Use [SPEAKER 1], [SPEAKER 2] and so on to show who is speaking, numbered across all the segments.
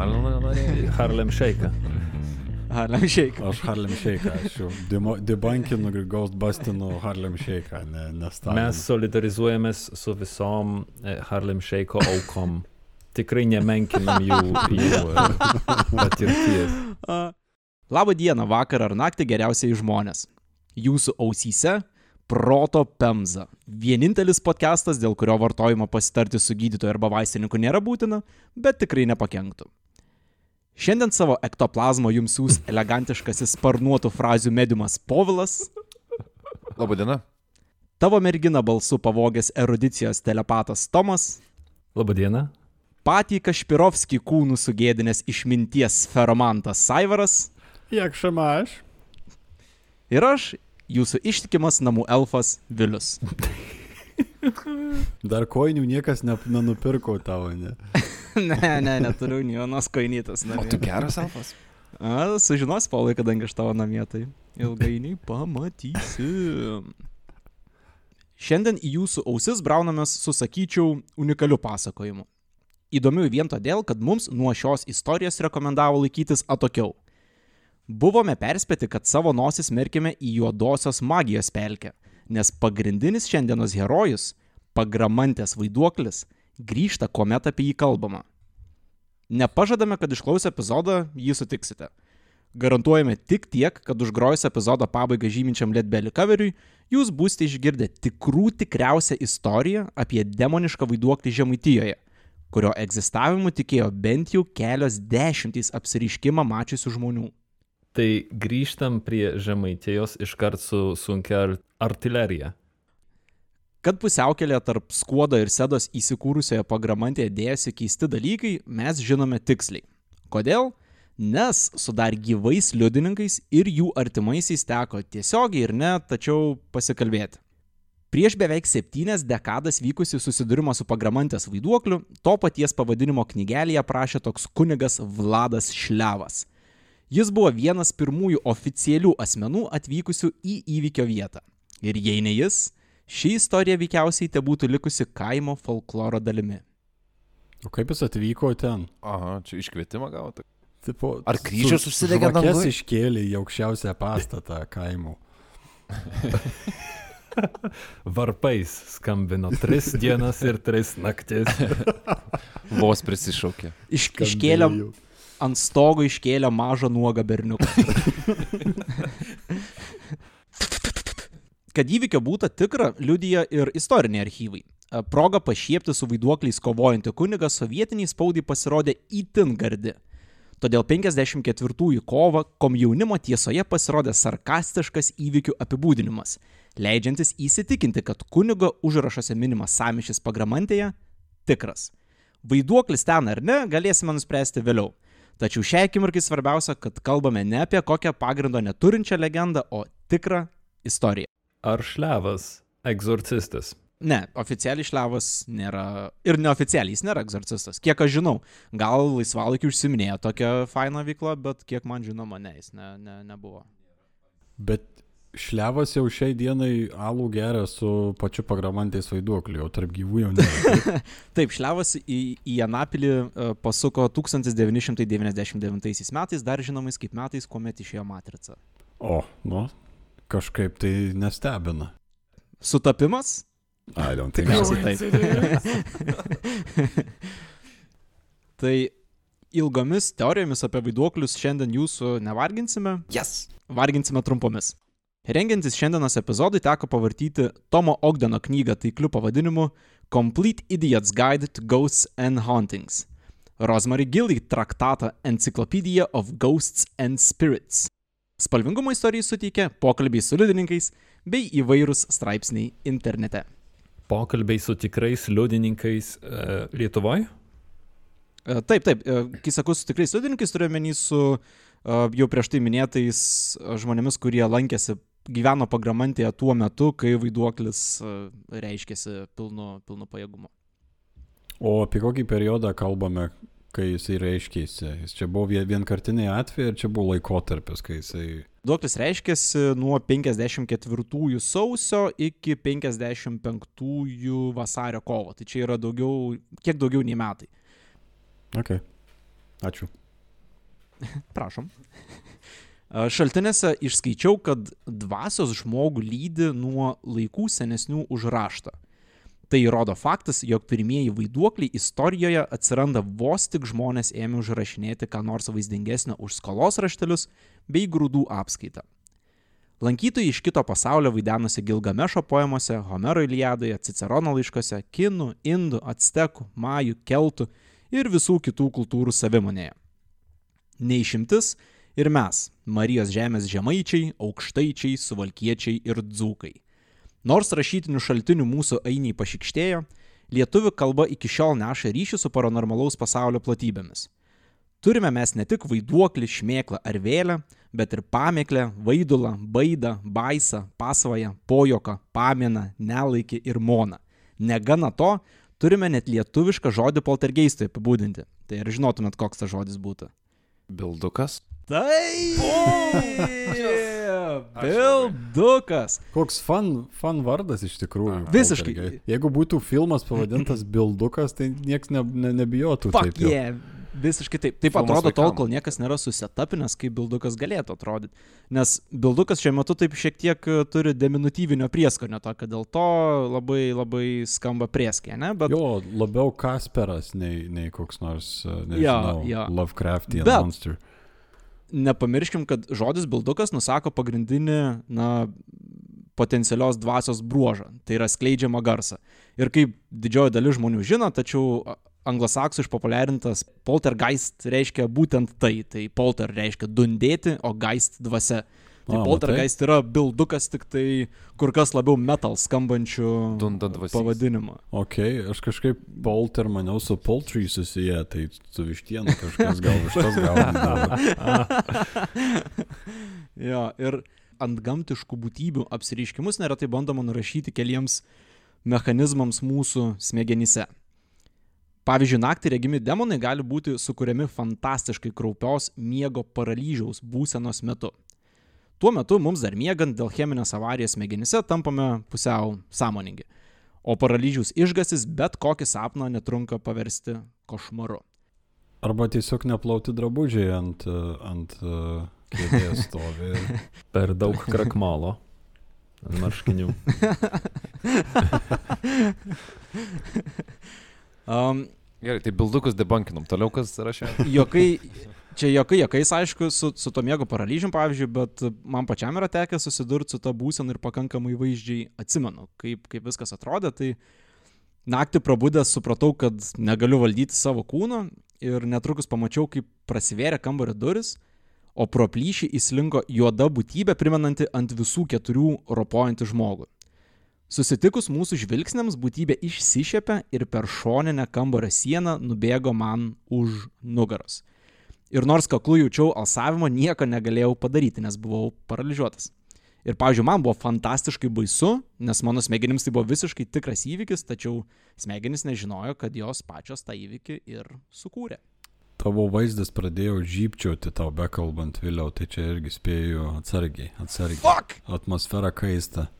[SPEAKER 1] Harlem Shake.
[SPEAKER 2] Harlem Shake.
[SPEAKER 3] Aš Harlem Shake, aš jau debunkinu ir Ghostbustinu Harlem Shake, ne, ne Staliną.
[SPEAKER 1] Mes solidarizuojamės su visom Harlem Shake aukom. Tikrai nemenkinam jų, jų patirties.
[SPEAKER 2] Labą dieną, vakarą ar naktį geriausiai žmonės. Jūsų ausyse Proto Pemza. Vienintelis podcastas, dėl kurio vartojimo pasitarti su gydytoju arba vaistininku nėra būtina, bet tikrai nepakenktų. Šiandien savo ektoplazmo jums siūs elegantiškasis sparnuotų frazių mediumas Povilas,
[SPEAKER 4] Labadiena.
[SPEAKER 2] tavo mergina balsu pavogęs erudicijos telepatas Tomas,
[SPEAKER 1] Labadiena.
[SPEAKER 2] patį Kašpirovskį kūnų sugėdinęs išminties feromantas Saivaras
[SPEAKER 3] Jak šamaš?
[SPEAKER 2] ir aš, jūsų ištikimas namų elfas Vilius.
[SPEAKER 3] Dar koinių niekas ne, nenupirko tavo, ne?
[SPEAKER 2] ne, ne, neturiu nei vienos koinytas.
[SPEAKER 4] O tu geras alfas?
[SPEAKER 2] A, sužinos, Paulai, kadangi aš tavo namie, tai ilgainiui pamatysi. Šiandien į jūsų ausis braunamės su, sakyčiau, unikaliu pasakojimu. Įdomiu vien todėl, kad mums nuo šios istorijos rekomendavo laikytis atokiau. Buvome perspėti, kad savo nosis merkime į juodosios magijos pelkę, nes pagrindinis šiandienos herojus, pagramantės vaiduoklis, grįžta, kuomet apie jį kalbama. Nepažadame, kad išklausę epizodą jį sutiksite. Garantuojame tik tiek, kad užgrojus epizodo pabaigą žyminčiam Lietbelį coveriui, jūs būsite išgirdę tikrų tikriausią istoriją apie demonišką vaiduoklį Žemaitijoje, kurio egzistavimu tikėjo bent jau kelios dešimtys apsiriškimą mačiusių žmonių.
[SPEAKER 1] Tai grįžtam prie žemaitėjos iškart su sunkia ar- artilerija.
[SPEAKER 2] Kad pusiaukelėje tarp skuodo ir sedos įsikūrusioje pagramantėje dėjosi keisti dalykai, mes žinome tiksliai. Kodėl? Nes su dar gyvais liudininkais ir jų artimaisiais teko tiesiogiai ir ne, tačiau pasikalbėti. Prieš beveik septynias dekadas vykusi susidūrimą su pagramantės vaiduokliu, to paties pavadinimo knygelėje prašė toks kunigas Vladas Šlevas. Jis buvo vienas pirmųjų oficialių asmenų atvykusių į įvykio vietą. Ir jei ne jis, ši istorija veikiausiai te būtų likusi kaimo folkloro dalimi.
[SPEAKER 3] O kaip jis atvyko ten?
[SPEAKER 4] Aha, čia iškvietimą gauti.
[SPEAKER 3] Tipo,
[SPEAKER 4] Ar kryžius užsidegė
[SPEAKER 3] žvakes
[SPEAKER 4] danguj?
[SPEAKER 3] iškėlė į aukščiausią pastatą kaimo.
[SPEAKER 1] Varpais skambino tris dienas ir tris naktis.
[SPEAKER 4] Vos prisišaukė.
[SPEAKER 2] Iš, iškėlė, ant stogo iškėlė mažą nuogą berniuką. Kad įvykio būta tikra, liudija ir istoriniai archyvai. E, Proga pašiepti su vaiduokliais kovojantį kunigą sovietiniai spaudai pasirodė įtin gardi. Todėl 54-ųjų kovą komjaunimo tiesoje pasirodė sarkastiškas įvykių apibūdinimas, leidžiantis įsitikinti, kad kunigo užrašuose minimas samišis pagramantėje tikras. Vaiduoklis ten ar ne, galėsime nuspręsti vėliau. Tačiau šiai akimirkai svarbiausia, kad kalbame ne apie kokią pagrindo neturinčią legendą, o tikrą istoriją.
[SPEAKER 1] Ar šlevas egzorcistas?
[SPEAKER 2] Ne, oficialiai šlevas nėra ir neoficialiai jis nėra egzorcistas. Kiek aš žinau, gal laisvalaikį užsiminėjo tokią fainą veiklą, bet kiek man žinoma, ne, jis ne, ne, nebuvo.
[SPEAKER 3] Bet šlevas jau šiai dienai alų geria su pačiu pagramantės vaiduokliu, jau tarp gyvų jau ne.
[SPEAKER 2] Taip, šlevas į, į Anapilį e, pasuko 1999 metais, dar žinomais kaip metais, kuomet išėjo Matrica.
[SPEAKER 3] O, nu, kažkaip tai nestebina.
[SPEAKER 2] Sutapimas?
[SPEAKER 3] I don't
[SPEAKER 2] Tikriausiai taip. tai ilgomis teorijomis apie vaiduoklius šiandien jūsų nevarginsime,
[SPEAKER 4] Yes.
[SPEAKER 2] varginsime trumpomis. Rengiantis šiandienos epizodui teko pavartyti Tomo Ogdeno knygą taikliu pavadinimu Complete Idiot's Guide to Ghosts and Hauntings. Rosemary Gilly traktatą Encyclopedia of Ghosts and Spirits. Spalvingumo istorijai suteikia pokalbiai su liudininkais bei įvairūs straipsniai internete.
[SPEAKER 1] Pokalbiai su tikrais liudininkais e, Lietuvoje?
[SPEAKER 2] E, Taip, taip, e, kai sakau su tikrais liudininkais, turiu menį su e, jau prieš tai minėtais e, žmonėmis, kurie lankėsi, gyveno pagramantėje tuo metu, kai vaiduoklis e, reiškėsi pilnu, pilnu pajėgumu.
[SPEAKER 3] O apie kokį periodą kalbame, kai jisai reiškėsi? Jis čia buvo vie- vienkartiniai atvejai ir čia buvo laikotarpis, kai jisai
[SPEAKER 2] Duoklis reiškiasi nuo 54 sausio iki 55 vasario kovo. Tai čia yra daugiau, kiek daugiau nei metai.
[SPEAKER 3] Ok. Ačiū.
[SPEAKER 2] Prašom. Šaltinėse išskaičiau, kad dvasios žmogų lydi nuo laikų senesnių už raštą. Tai įrodo faktas, jog pirmieji vaiduokliai istorijoje atsiranda vos tik žmonės ėmė užrašinėti ką nors vaizdingesnio už skolos raštelius bei grūdų apskaitą. Lankytojai iš kito pasaulio vaidenasi Gilgamešo poemose, Homero Iliadoje, Cicerono laiškose, kinų, indų, actekų, majų, keltų ir visų kitų kultūrų savimonėje. Neišimtis ir mes, Marijos žemės žemaičiai, aukštaičiai, suvalkiečiai ir dzūkai. Nors rašytinių šaltinių mūsų ainiai pašikštėjo, lietuvių kalba iki šiol neša ryšį su paranormalaus pasaulio platybėmis. Turime mes ne tik vaiduoklį, šmėklą ar vėlę, bet ir pamėklę, vaidulą, baidą, baisą, pasvają, pojoką, pamieną, nelaikį ir moną. Negana to, turime net lietuvišką žodį poltergeistui apibūdinti. Tai ar žinotumėt, koks tas žodis būtų?
[SPEAKER 4] Bildukas.
[SPEAKER 2] Taip! Bildukas.
[SPEAKER 3] Koks fan, fan vardas iš tikrųjų.
[SPEAKER 2] Visiškai.
[SPEAKER 3] Poltergeist. Jeigu būtų filmas pavadintas Bildukas, tai niekas ne, ne, nebijotų.
[SPEAKER 2] Fuck
[SPEAKER 3] taip
[SPEAKER 2] yeah. Visiškai taip. Taip
[SPEAKER 4] Filmas
[SPEAKER 2] atrodo tol, kol niekas nėra susetapinęs, kaip bildukas galėtų atrodyti. Nes bildukas šiuo metu taip šiek tiek e, turi diminutyvinio prieskonio, to, kad dėl to labai labai skamba prieskė, ne? Bet
[SPEAKER 3] Jo, labiau Kasperas nei, nei koks nors, e, nežinau,
[SPEAKER 2] jo.
[SPEAKER 3] Lovecraftian
[SPEAKER 2] Bet-
[SPEAKER 3] monster.
[SPEAKER 2] Nepamirškim, kad žodis bildukas nusako pagrindinį, na, potencialios dvasios bruožą. Tai yra skleidžiama garsa. Ir kaip didžioji dalis žmonių žino, tačiau anglosaksų išpopuliarintas poltergeist reiškia būtent tai. Tai polter reiškia dundėti, o geist dvasia. Tai
[SPEAKER 3] A,
[SPEAKER 2] poltergeist yra bildukas tik tai kur kas labiau metal skambančių pavadinimu.
[SPEAKER 3] Ok, aš kažkaip Polter maniau su Poltry susiję, tai su vištienu kažkas gal vištas gaudavo.
[SPEAKER 2] jo, ir ant gamtiškų būtybių apsiriškimus neretai bandoma nurašyti keliems mechanizmams mūsų smegenyse. Pavyzdžiui, naktį regimi demonai gali būti sukūriami fantastiškai kraupios miego paralyžiaus būsenos metu. Tuo metu mums dar miegant dėl cheminės avarijos smegenyse tampame pusiau sąmoningi. O paralyžiaus išgasis bet kokį sapną netrunka paversti košmaru.
[SPEAKER 3] Arba tiesiog neplauti drabužiai ant, ant e, kėdės stovi.
[SPEAKER 1] Per daug krakmalo ant marškinių.
[SPEAKER 2] Um,
[SPEAKER 4] Gerai, tai bildukus debunkinom. Toliau kas rašė?
[SPEAKER 2] jokai, čia jokai, jokais, aišku, su, su to miego paralyžium, pavyzdžiui, bet man pačiam yra tekę susidurti su ta būsena ir pakankamai vaizdžiai atsimenu, kaip, kaip viskas atrodė. Tai naktį prabudęs supratau, kad negaliu valdyti savo kūno ir netrukus pamačiau, kaip prasivėrė kambario duris, o pro plyšį įslinko juoda būtybė, primenanti ant visų keturių ropojantį žmogų. Susitikus mūsų žvilgsniams, būtybė išsišėpė ir per šoninę kambario sieną nubėgo man už nugaros. Ir nors kaklų jaučiau alsavimą, nieko negalėjau padaryti, nes buvau paralyžiuotas. Ir, pavyzdžiui, man buvo fantastiškai baisu, nes mano smegenims tai buvo visiškai tikras įvykis, tačiau smegenys nežinojo, kad jos pačios tą įvykį ir sukūrė.
[SPEAKER 3] Tavo vaizdas pradėjo žypčioti tau bekalbant vėliau, tai čia irgi spėjau atsargiai, atsargiai.
[SPEAKER 2] Fuck!
[SPEAKER 3] Atmosfera kaista.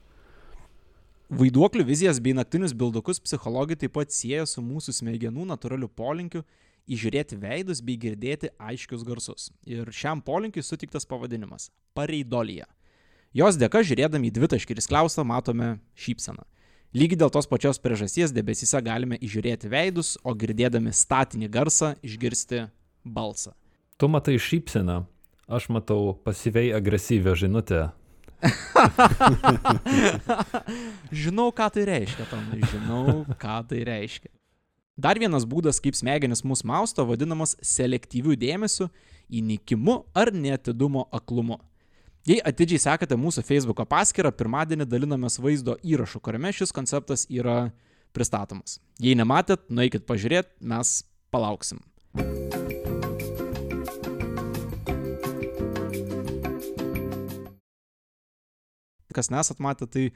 [SPEAKER 2] Vaiduoklių vizijas bei naktinius bildukus psichologai taip pat sieja su mūsų smegenų natūraliu polinkiu įžiūrėti veidus bei girdėti aiškius garsus. Ir šiam polinkiui sutiktas pavadinimas - pareidolija. Jos dėka žiūrėdami į dvitaškį ir skliaustą matome šypseną. Lygiai dėl tos pačios priežasties debesyse galime įžiūrėti veidus, o girdėdami statinį garsą išgirsti balsą.
[SPEAKER 1] Tu matai šypseną, aš matau pasyviai agresyvią žinutę.
[SPEAKER 2] Žinau, ką tai reiškia, Tomai, žinau, ką tai reiškia. Dar vienas būdas, kaip smegenis mus mausto, vadinamas selektyviu dėmesiu, įnikimu ar netidumo aklumu. Jei atidžiai sekate mūsų Facebook paskyrą, pirmadienį dalinamės vaizdo įrašu, kuriame šis konceptas yra pristatomas. Jei nematėt, nueikit pažiūrėti, mes palauksim. Kas nesat matę, tai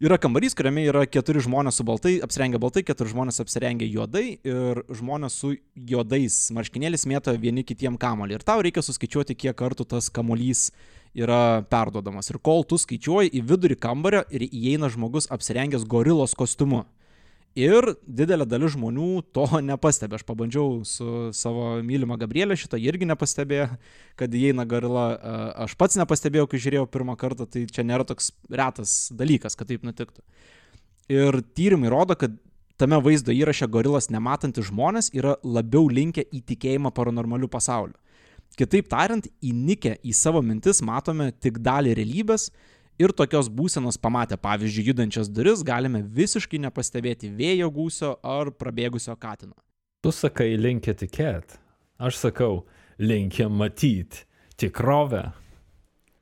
[SPEAKER 2] yra kambarys, kuriame yra keturi žmonės su baltai, apsirengę baltai, keturi žmonės apsirengę juodai ir žmonės su juodais marškinėliais mėto vieni kitiem kamolį. Ir tau reikia suskaičiuoti, kiek kartų tas kamolys yra perduodamas. Ir kol tu skaičiuoji į vidurį kambario ir įeina žmogus apsirengęs gorilos kostiumu. Ir didelė dalis žmonių to nepastebė. Aš pabandžiau su savo mylima Gabrielė šitą irgi nepastebėjo, kad įeina gorila. A, Aš pats nepastebėjau, kai žiūrėjau pirmą kartą, tai čia nėra toks retas dalykas, kad taip nutiktų. Ir tyrimai rodo, kad tame vaizdo įraše gorilas nematantis žmonės yra labiau linkę į tikėjimą paranormaliu pasauliu. Kitaip tariant, įnikę į savo mintis matome tik dalį realybės ir tokios būsenos pamatę, pavyzdžiui, judančias duris, galime visiškai nepastebėti vėjo gūsio ar prabėgusio katino.
[SPEAKER 1] Tu sakai linkę tikėt. Aš sakau linkę matyti tikrovę.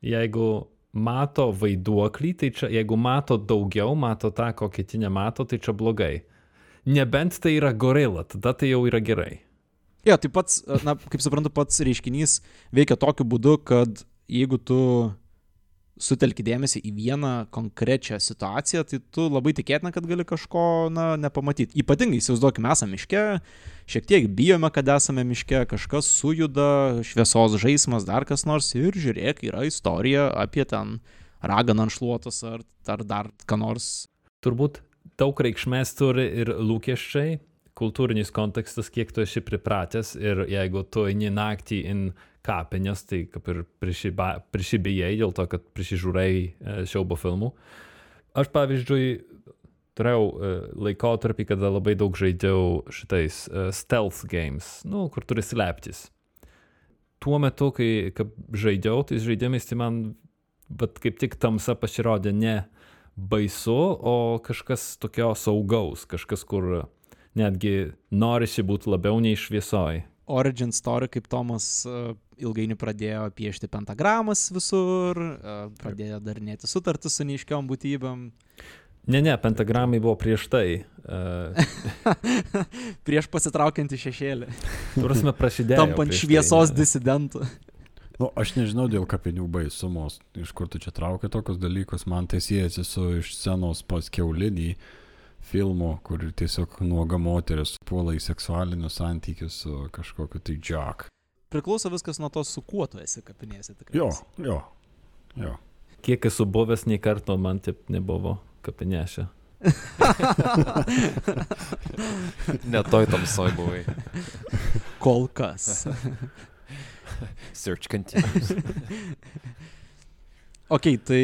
[SPEAKER 1] Jeigu mato vaiduoklį, tai čia, jeigu mato daugiau, mato tą, ko kiti nemato, tai čia blogai. Nebent tai yra gorila, tada tai jau yra gerai.
[SPEAKER 2] Jo, tai pats, na, kaip suprantu, pats reiškinys veikia tokiu būdu, kad jeigu tu sutelki dėmesį į vieną konkrečią situaciją, tai tu labai tikėtina, kad gali kažko, na, nepamatyti. Ypatingai įsivaizduokime, esame miške, šiek tiek bijome, kad esame miške, kažkas sujuda, šviesos žaidimas, dar kas nors ir žiūrėk, yra istorija apie ten raganą ant šluotos ar, ar dar ką nors.
[SPEAKER 1] Turbūt daug reikšmės turi ir lūkesčiai, kultūrinis kontekstas, kiek tu esi pripratęs ir jeigu tu eini naktį in kapinės, tai kaip ir prisibijai dėl to, kad prisižiūrėjai e, siaubo filmų. Aš pavyzdžiui turėjau e, laikotarpį, kada labai daug žaidžiau šitais e, stealth games, nu, kur turi slėptis. Tuo metu, kai žaidžiau, tais žaidimais, tai man bet kaip tik tamsa pasirodė ne baisu, o kažkas tokio saugaus, kažkas, kur netgi norisi būti labiau nei šviesoj.
[SPEAKER 2] Origin story, kaip Tomas uh, ilgainiui pradėjo piešti pentagramas visur, uh, pradėjo darinėti sutartis su neiškiom būtybėm.
[SPEAKER 1] Ne, ne, pentagramai buvo prieš tai. Uh,
[SPEAKER 2] Prieš pasitraukiant į šešėlį,
[SPEAKER 1] Turime prasidėti.
[SPEAKER 2] tampant šviesos disidentų.
[SPEAKER 3] Nu, aš nežinau dėl kapinių baisumos, iš kur tu čia traukia tokius dalykus, man tai siejasi su iš scenos pas keulinį filmu, kur tiesiog nuoga moteris puola į seksualinius santykius su kažkokiu tai jack.
[SPEAKER 2] Priklauso viskas nuo to, su kuo tu esi kapinėse tikrai.
[SPEAKER 3] Jo, jo, jo.
[SPEAKER 1] Kiek esu buvęs, nei karto man taip nebuvo kapinėse.
[SPEAKER 4] Netoj tamsoj buvai.
[SPEAKER 2] Kol kas.
[SPEAKER 4] Search continues.
[SPEAKER 2] Ok, tai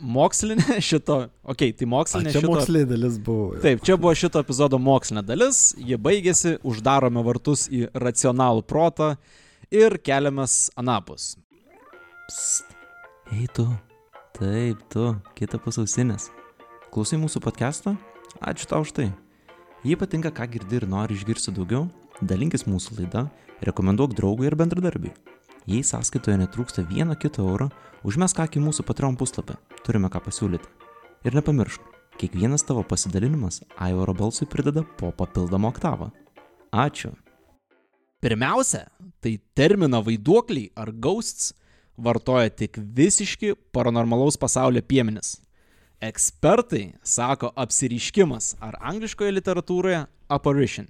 [SPEAKER 2] mokslinė šito. Ok, tai
[SPEAKER 3] A,
[SPEAKER 2] mokslinė
[SPEAKER 3] čia
[SPEAKER 2] šito.
[SPEAKER 3] mokslinė dalis buvo.
[SPEAKER 2] Taip, čia buvo šito epizodo mokslinė dalis, ji baigėsi, uždarome vartus į racionalų protą ir keliamės anapus. Psst. Ei tu, taip tu, kita pusausinės. Klausai mūsų podcast'o? Ačiū tau už tai. Jei patinka, ką girdi ir nori išgirsti daugiau, dalinkis mūsų laida, rekomenduok draugui ir bendradarbiui. Jei sąskaitoje netrūksta vieno kito euro, užmesk akį mūsų Patreon puslapį, turime ką pasiūlyti. Ir nepamiršk, kiekvienas tavo pasidalinimas Aivaro balsui prideda po papildomą oktavą. Ačiū. Pirmiausia, tai terminą vaiduokliai ar ghosts vartoja tik visiški paranormalaus pasaulio piemenis. Ekspertai sako apsiriškimas ar angliškoje literatūroje apparition.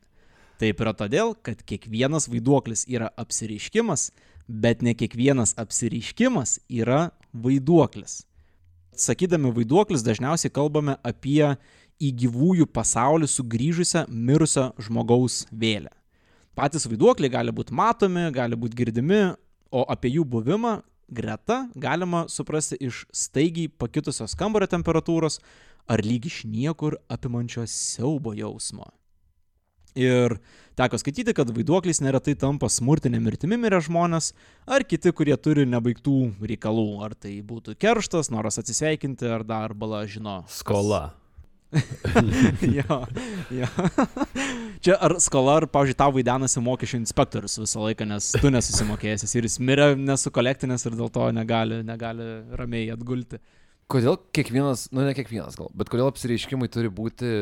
[SPEAKER 2] Taip yra todėl, kad kiekvienas vaiduoklis yra apsiriškimas, bet ne kiekvienas apsiriškimas yra vaiduoklis. Sakydami vaiduoklis dažniausiai kalbame apie į gyvųjų pasaulį sugrįžusią mirusio žmogaus vėlę. Patys vaiduokliai gali būti matomi, gali būti girdimi, o apie jų buvimą greta galima suprasti iš staigiai pakitusios kambario temperatūros ar lyg iš niekur apimančio siaubo jausmo. Ir teko skaityti, kad vaiduokliais neretai tampa smurtinė mirtimi mirę žmonės, ar kiti, kurie turi nebaigtų reikalų, ar tai būtų kerštas, noras atsisveikinti, ar dar bala žino. kas-
[SPEAKER 1] Skola.
[SPEAKER 2] jo, jo. Čia ar skola, ar, pavyzdžiui, tau vaidenasi mokesčių inspektorius visą laiką, nes tu nesusimokėjęs ir jis mirė nesukolektinės ir dėl to negali, negali ramiai atgulti.
[SPEAKER 4] Kodėl kiekvienas, nu ne kiekvienas gal, bet kodėl apsireiškimai turi būti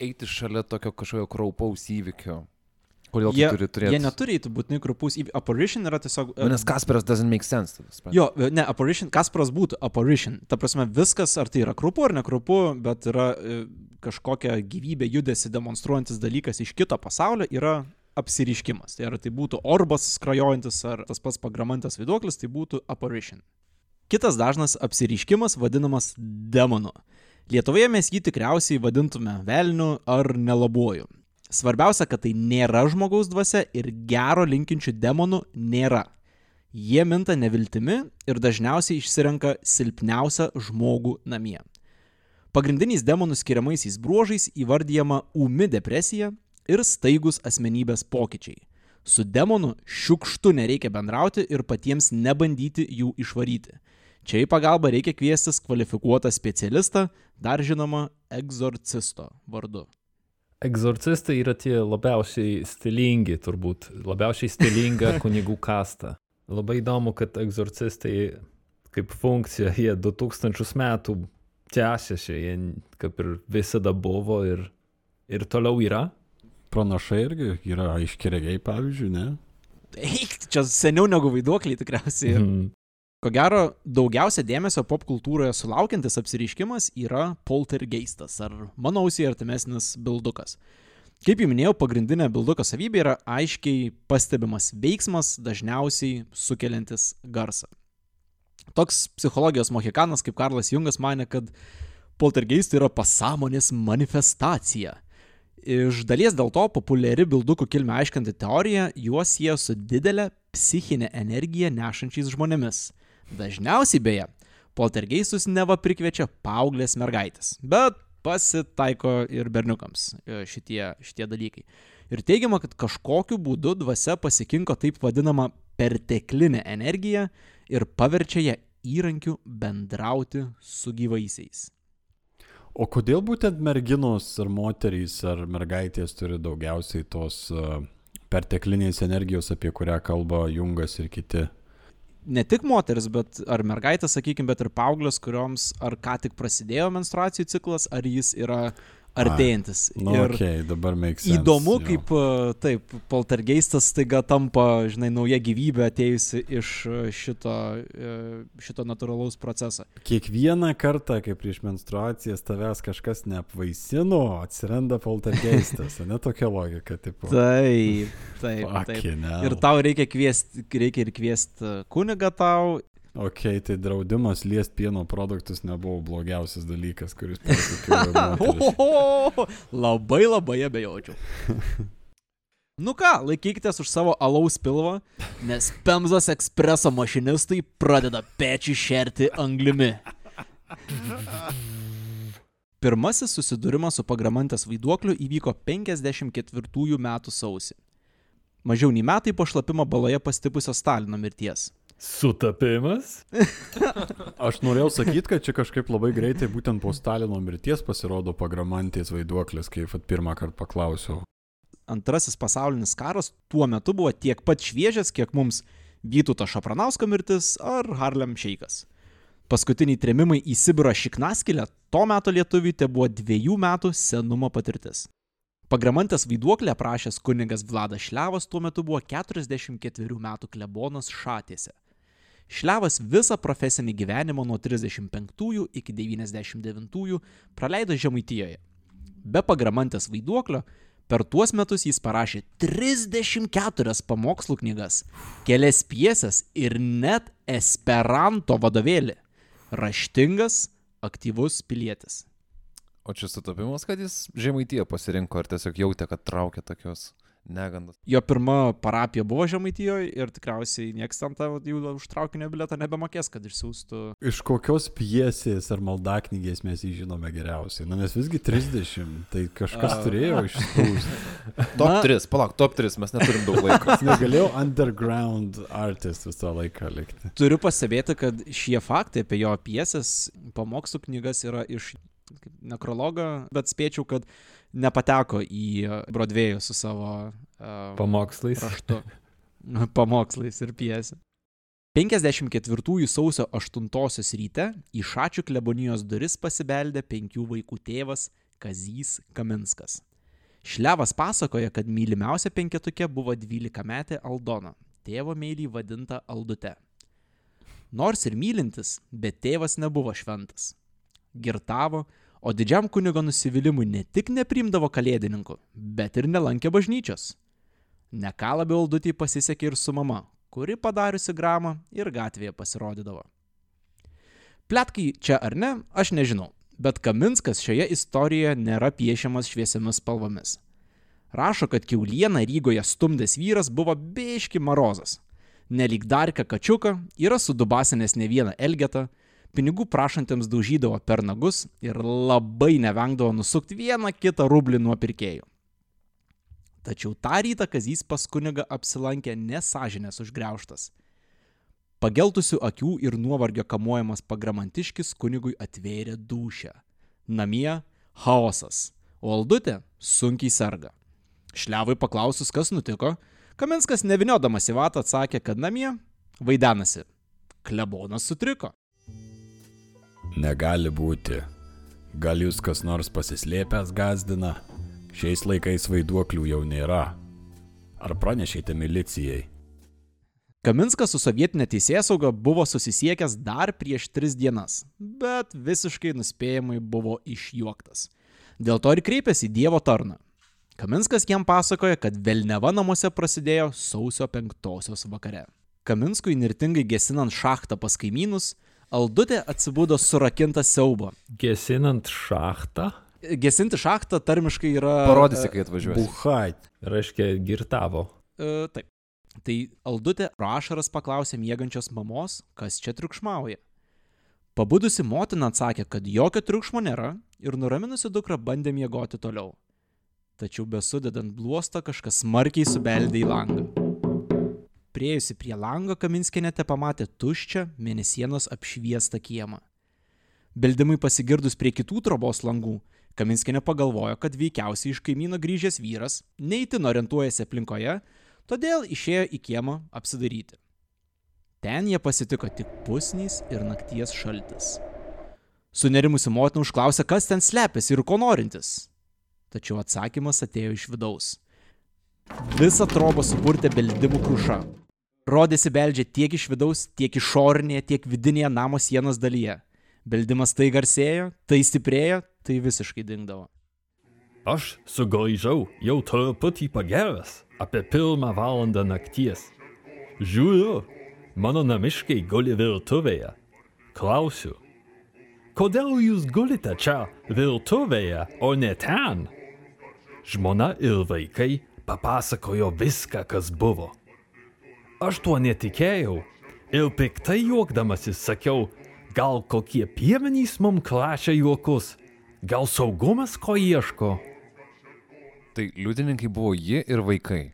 [SPEAKER 4] eiti šalia tokio kažkokio kraupaus įvykio? Kodėl
[SPEAKER 2] Jie,
[SPEAKER 4] tu turi turėti?
[SPEAKER 2] jie neturi įtų būtinai krupus apparition yra tiesiog...
[SPEAKER 4] Nu, nes Kasparas doesn't make sense.
[SPEAKER 2] Jo, ne, apparition, Kasparas būtų apparition. Ta prasme, viskas, ar tai yra krupu ar nekrupu, bet yra e, kažkokia gyvybė judesi demonstruojantis dalykas iš kito pasaulio, yra apsiriškimas. Tai ar tai būtų orbas skrajojantis, ar tas pats pagramantas vaiduoklis, tai būtų apparition. Kitas dažnas apsiriškimas vadinamas demonu. Lietuvoje mes jį tikriausiai vadintume velniu ar nelabuoju. Svarbiausia, kad tai nėra žmogaus dvasia ir gero linkinčių demonų nėra. Jie minta neviltimi ir dažniausiai išsirenka silpniausią žmogų namie. Pagrindiniais demonų skiriamaisiais bruožais įvardyjama ūmi depresija ir staigus asmenybės pokyčiai. Su demonu šiukštu nereikia bendrauti ir patiems nebandyti jų išvaryti. Čia į pagalbą reikia kviestis kvalifikuotą specialistą, dar žinoma, egzorcisto vardu.
[SPEAKER 1] Egzorcistai yra tie labiausiai stilingi, turbūt, labiausiai stilinga kunigų kasta. Labai įdomu, kad egzorcistai kaip funkcija, jie 2000 metų tęsiasi, jie kaip ir visada buvo ir, ir toliau yra.
[SPEAKER 3] Pranašai irgi yra aiškiregiai, pavyzdžiui, ne?
[SPEAKER 2] Eik, čia seniau negu vaiduokliai tikriausiai.
[SPEAKER 1] Mhm.
[SPEAKER 2] Ko gero, daugiausia dėmesio pop kultūroje sulaukiantis apsiriškimas yra poltergeistas ar mano ausiai artimesnis bildukas. Kaip jau minėjau, pagrindinė bilduko savybė yra aiškiai pastebimas veiksmas, dažniausiai sukeliantis garsą. Toks psichologijos mohikanas kaip Karlas Jungas mane, kad poltergeistai yra pasąmonės manifestacija. Iš dalies dėl to populiari bildukų kilmę aiškinti teorija juos sieja su didelė psichinė energija nešančiais žmonėmis. Dažniausiai beje, poltergeistus neva prikviečia paauglės mergaitės, bet pasitaiko ir berniukams e, šitie, šitie dalykai. Ir teigiama, kad kažkokiu būdu dvasia pasikinko taip vadinamą perteklinę energiją ir paverčia ją įrankiu bendrauti su gyvaisiais.
[SPEAKER 3] O kodėl būtent merginos ar moterys ar mergaitės turi daugiausiai tos uh, perteklinės energijos, apie kurią kalba Jungas ir kiti?
[SPEAKER 2] Ne tik moteris, bet ar mergaitės, sakykime, bet ir paauglios, kurioms ar ką tik prasidėjo menstruacijų ciklas, ar jis yra artėjantis.
[SPEAKER 3] Nu,
[SPEAKER 2] ir
[SPEAKER 3] okay, dabar make sense.
[SPEAKER 2] įdomu,
[SPEAKER 3] jo.
[SPEAKER 2] kaip e, taip, poltergeistas staiga tampa, žinai, nauja gyvybė atėjusi iš e, šito, e, šito natūralaus proceso.
[SPEAKER 3] Kiekvieną kartą, kai prieš menstruacijas tavęs kažkas neapvaisino, atsiranda poltergeistas, ne tokia logika, tipo.
[SPEAKER 2] Taip, taip, taip. Ir tau reikia kviesti, reikia ir kviesti kunigą tau.
[SPEAKER 3] Ok, tai draudimas liest pieno produktus nebuvo blogiausias dalykas, kuris.
[SPEAKER 2] Oho, labai labai abejočiau. Nu ką, laikykitės už savo alaus pilvo, nes Pemzos ekspreso mašinistai pradeda pečių šerti anglimi. Pirmasis susidūrimas su pagramantės vaiduokliu įvyko 54 metų sausį. Mažiau nei metai po šlapimo baloje pastipusio Stalino mirties.
[SPEAKER 1] Sutapimas?
[SPEAKER 3] Aš norėjau sakyti, kad čia kažkaip labai greitai būtent po Stalino mirties pasirodo pagramantės vaiduoklis, kai pirmą kartą paklausiau.
[SPEAKER 2] Antrasis pasaulinis karas tuo metu buvo tiek pat šviežias, kiek mums Vytauto Šapranausko mirtis ar Harlem Šeikas. Paskutiniai tremimai į Sibirą Šiknaskilę to meto lietuviui te buvo dviejų metų senumo patirtis. Pagramantės vaiduoklę aprašęs kunigas Vladas Šlevas tuo metu buvo 44 metų klebonas Šatėse. Šlevas visą profesinį gyvenimą nuo 35 iki 99 praleido Žemaitijoje. Be pagramantės vaiduoklio per tuos metus jis parašė 34 pamokslų knygas, kelias piesas ir net Esperanto vadovėlį. Raštingas, aktyvus pilietis.
[SPEAKER 4] O čia sutapimas, kad jis žemaitiją pasirinko ar tiesiog jautė, kad traukia tokios negandos.
[SPEAKER 2] Jo pirma parapija buvo Žemaitijoje ir tikriausiai niekas ten tavo jų už traukinio biletą nebemokės, kad išsiųstų.
[SPEAKER 3] Iš kokios pjesės ar maldaknygės mes jį žinome geriausiai? Na, nes visgi 30, tai kažkas
[SPEAKER 2] A.
[SPEAKER 3] turėjo išspūsti.
[SPEAKER 4] Top
[SPEAKER 2] Na-
[SPEAKER 4] 3, palauk, top 3, mes neturim daug laiko.
[SPEAKER 3] Negalėjau underground artist visą laiką likti.
[SPEAKER 2] Turiu pastebėti, kad šie faktai apie jo piesės, pamokslų knygas yra iš kaip nekrologo, bet spėčiau, kad nepateko į Broadway'ų su savo uh,
[SPEAKER 1] Pamokslais.
[SPEAKER 2] raštu, pamokslais ir piesė. 54 sausio 8 ryte į Šačių klebonijos duris pasibeldė penkių vaikų tėvas Kazys Kaminskas. Šlevas pasakoja, kad mylimiausia penketukė buvo 12 metė Aldona, tėvo meilį vadinta Aldute. Nors ir mylintis, bet tėvas nebuvo šventas. Girtavo, o didžiam kunigo nusivylimui ne tik neprimdavo kalėdininkų, bet ir nelankė bažnyčios. Neką labiau Aldutį pasisekė ir su mama, kuri padariusi gramą ir gatvėje pasirodydavo. Pletkai čia ar ne, aš nežinau, bet Kaminskas šioje istorijoje nėra piešiamas šviesiamis spalvomis. Rašo, kad keulieną Rygoje stumdęs vyras buvo beiški marozas. Nelik darka kačiuką, yra sudubasinęs ne vieną elgetą, pinigų prašantiems daužydavo per nagus ir labai nevengdavo nusukti vieną kitą rublį nuo pirkėjų. Tačiau tą rytą Kazys pas kuniga apsilankė nesažinės užgreuštas. Pageltusių akių ir nuovargio kamuojamas pagramantiškis kunigui atvėrė dušę. Namie chaosas, o Aldutė sunkiai serga. Šliavui paklausus, kas nutiko, Kaminskas neviniodamas į vatą atsakė, kad namie vaidenasi. Klebonas sutriko.
[SPEAKER 3] Negali būti. Gal jūs kas nors pasislėpęs gazdina? Šiais laikais vaiduoklių jau nėra. Ar pranešėte milicijai?
[SPEAKER 2] Kaminskas su sovietinė teisėsauga buvo susisiekęs dar prieš tris dienas, bet visiškai nuspėjamai buvo išjuoktas. Dėl to ir kreipėsi į Dievo tarną. Kaminskas jam pasakoja, kad Velneva namuose prasidėjo sausio penktosios vakare. Kaminskui nirtingai gesinant šachtą pas kaimynus, Aldutė atsibudo surakinta siaubo.
[SPEAKER 1] Gesinant šachtą,
[SPEAKER 2] Gesinti šachtą tarmiškai yra...
[SPEAKER 4] Parodysi, kai atvažiuosi.
[SPEAKER 3] Buhait.
[SPEAKER 1] reiškia girtavo.
[SPEAKER 2] E, taip. Tai Aldutė rašaras paklausė miegančios mamos, kas čia triukšmauja. Pabudusi motina atsakė, kad jokio triukšmo nėra ir nuraminusi dukrą bandė miegoti toliau. Tačiau besudedant bluostą kažkas smarkiai subeldė į langą. Priejusi prie lango Kaminskinė te pamatė tuščią mėnesienos apšviestą kiemą. Beldimui pasigirdus prie kitų trobos langų, Kaminskinė pagalvojo, kad veikiausiai iš kaimyno grįžęs vyras neįtin orientuojasi aplinkoje, todėl išėjo į kiemą apsidaryti. Ten jie pasitiko tik pusnys ir nakties šaltis. Sunerimusi motina užklausė, kas ten slepiasi ir ko norintis. Tačiau atsakymas atėjo iš vidaus. Visą trobą supurtė beldimų kruša. Rodėsi beldžia tiek iš vidaus, tiek išorinėje, tiek vidinėje namo sienos dalyje. Beldimas tai garsėjo, tai stiprėjo, tai visiškai dingdavo.
[SPEAKER 1] Aš sugrįžau jau truputį pageręs, apie pirmą valandą nakties. Žiūriu, mano namiškai guli virtuvėje. Klausiu, kodėl jūs gulite čia virtuvėje, o ne ten? Žmona ir vaikai papasakojo viską, kas buvo. Aš tuo netikėjau ir piktai juokdamasis sakiau, gal kokie piemenys mum klašia juokus, gal saugumas ko ieško.
[SPEAKER 4] Tai liudininkai buvo ji ir vaikai.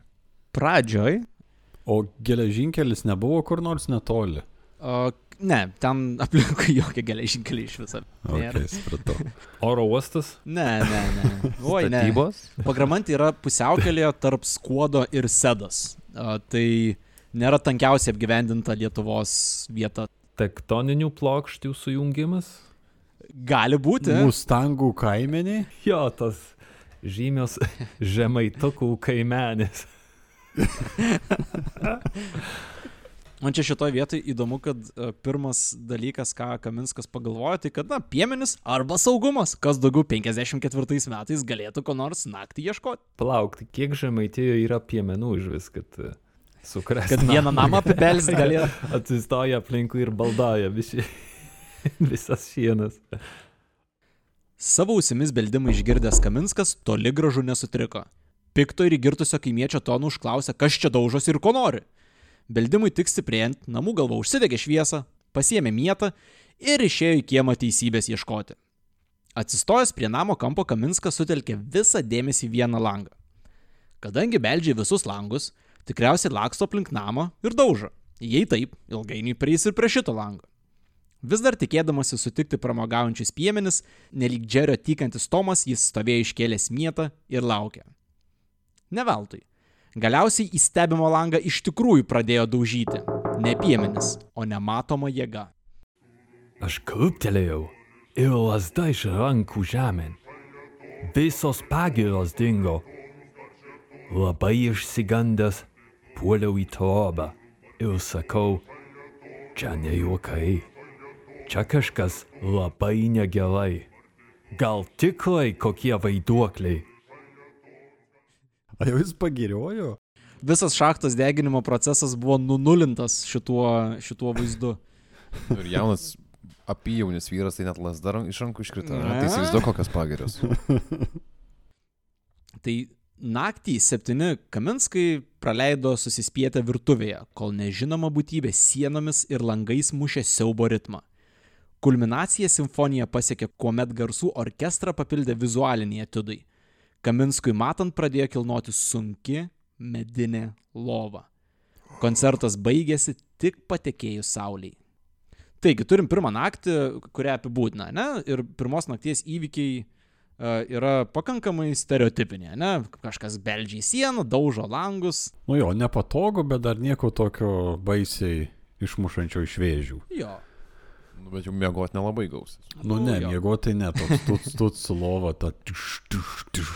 [SPEAKER 2] Pradžioj,
[SPEAKER 3] O geležinkelis nebuvo kur nors netoli.
[SPEAKER 2] o, ne, ten aplinkui jokie geležinkeliai iš viso.
[SPEAKER 3] Okay, supratau.
[SPEAKER 1] Oro uostas?
[SPEAKER 2] Ne, ne, ne. Oi, ne. Pagramantė yra pusiaukelėje tarp skuodo ir sedos. A, tai nėra tankiausiai apgyvendinta Lietuvos vieta.
[SPEAKER 1] Tektoninių plokščių sujungimas?
[SPEAKER 2] Gali būti.
[SPEAKER 3] Mustangų kaimeniai?
[SPEAKER 1] Jo, tas žymios žemaitukų kaimenis.
[SPEAKER 2] Man čia šitoje vietoje įdomu, kad a, pirmas dalykas, ką Kaminskas pagalvojo, tai kad, na, piemenis arba saugumas, kas daugiau 54 metais galėtų ko nors naktį ieškoti.
[SPEAKER 1] Plauk, tai kiek žemaitijoje yra piemenų iš vis, kad e, sukrės.
[SPEAKER 2] Kad vieną namą apibelsti galėjo.
[SPEAKER 1] Atsistoja aplinkui ir baldoja visi, visas šienas.
[SPEAKER 2] Savo ausimis beldimą išgirdęs Kaminskas toli gražu nesutriko. Pikto ir įgirtusio kaimiečio tonų užklausė, kas čia daužosi ir ko nori. Beldimui tik stiprėjant, namų galva užsidegė šviesą, pasiemė mietą ir išėjo į kiemą teisybės ieškoti. Atsistojęs prie namo kampo Kaminskas sutelkė visą dėmesį į vieną langą. Kadangi beldžia visus langus, tikriausiai laksto aplink namą ir daužo. Jei taip, ilgainiui prieis ir prie šito lango. Vis dar tikėdamasi sutikti pramogaujančius piemenis, nelik džerio tykantis Tomas, jis stovėjo iškėlęs mietą ir laukė. Neveltui. Galiausiai į stebimo langą iš tikrųjų pradėjo daužyti. Ne piemenis, o nematoma jėga.
[SPEAKER 1] Aš krūptelėjau ir lasda iš rankų žemėn. Visos pagiros dingo. Labai išsigandęs puoliau į trobą ir sakau, čia ne juokai. Čia kažkas labai negerai. Gal tikrai kokie vaiduokliai?
[SPEAKER 3] O jau jis pagiriojo?
[SPEAKER 2] Visas šachtos deginimo procesas buvo nunulintas šituo, šituo vaizdu.
[SPEAKER 4] Ir jaunas apijaunis vyras, tai net lasda iš rankų iškrito.
[SPEAKER 2] Ne.
[SPEAKER 4] Tai įsivaizduoju, kokios pagirios.
[SPEAKER 2] Tai naktį septyni Kaminskai praleido susispietę virtuvėje, kol nežinoma būtybė sienomis ir langais mušė siaubo ritmą. Kulminacija simfonija pasiekė, kuomet garsų orkestrą papildė vizualiniai etudai. Kaminskui matant pradėjo kilnoti sunki medinė lova. Koncertas baigėsi tik patekėjus sauliai. Taigi, turim pirmą naktį, kurią apibūdina, ne? Ir pirmos nakties įvykiai e, yra pakankamai stereotipinė, ne? Kažkas beldžia į sieną, daužo langus.
[SPEAKER 3] Nu jo, nepatogu, bet dar nieko tokio baisiai išmušančio iš vėžių.
[SPEAKER 2] Jo.
[SPEAKER 4] Nu, bet jau mėgot nelabai gausis.
[SPEAKER 3] Nu
[SPEAKER 2] Nu,
[SPEAKER 3] ne, miegoti ne, toks tuts, tuts su lova, ta tiš, tiš, tiš.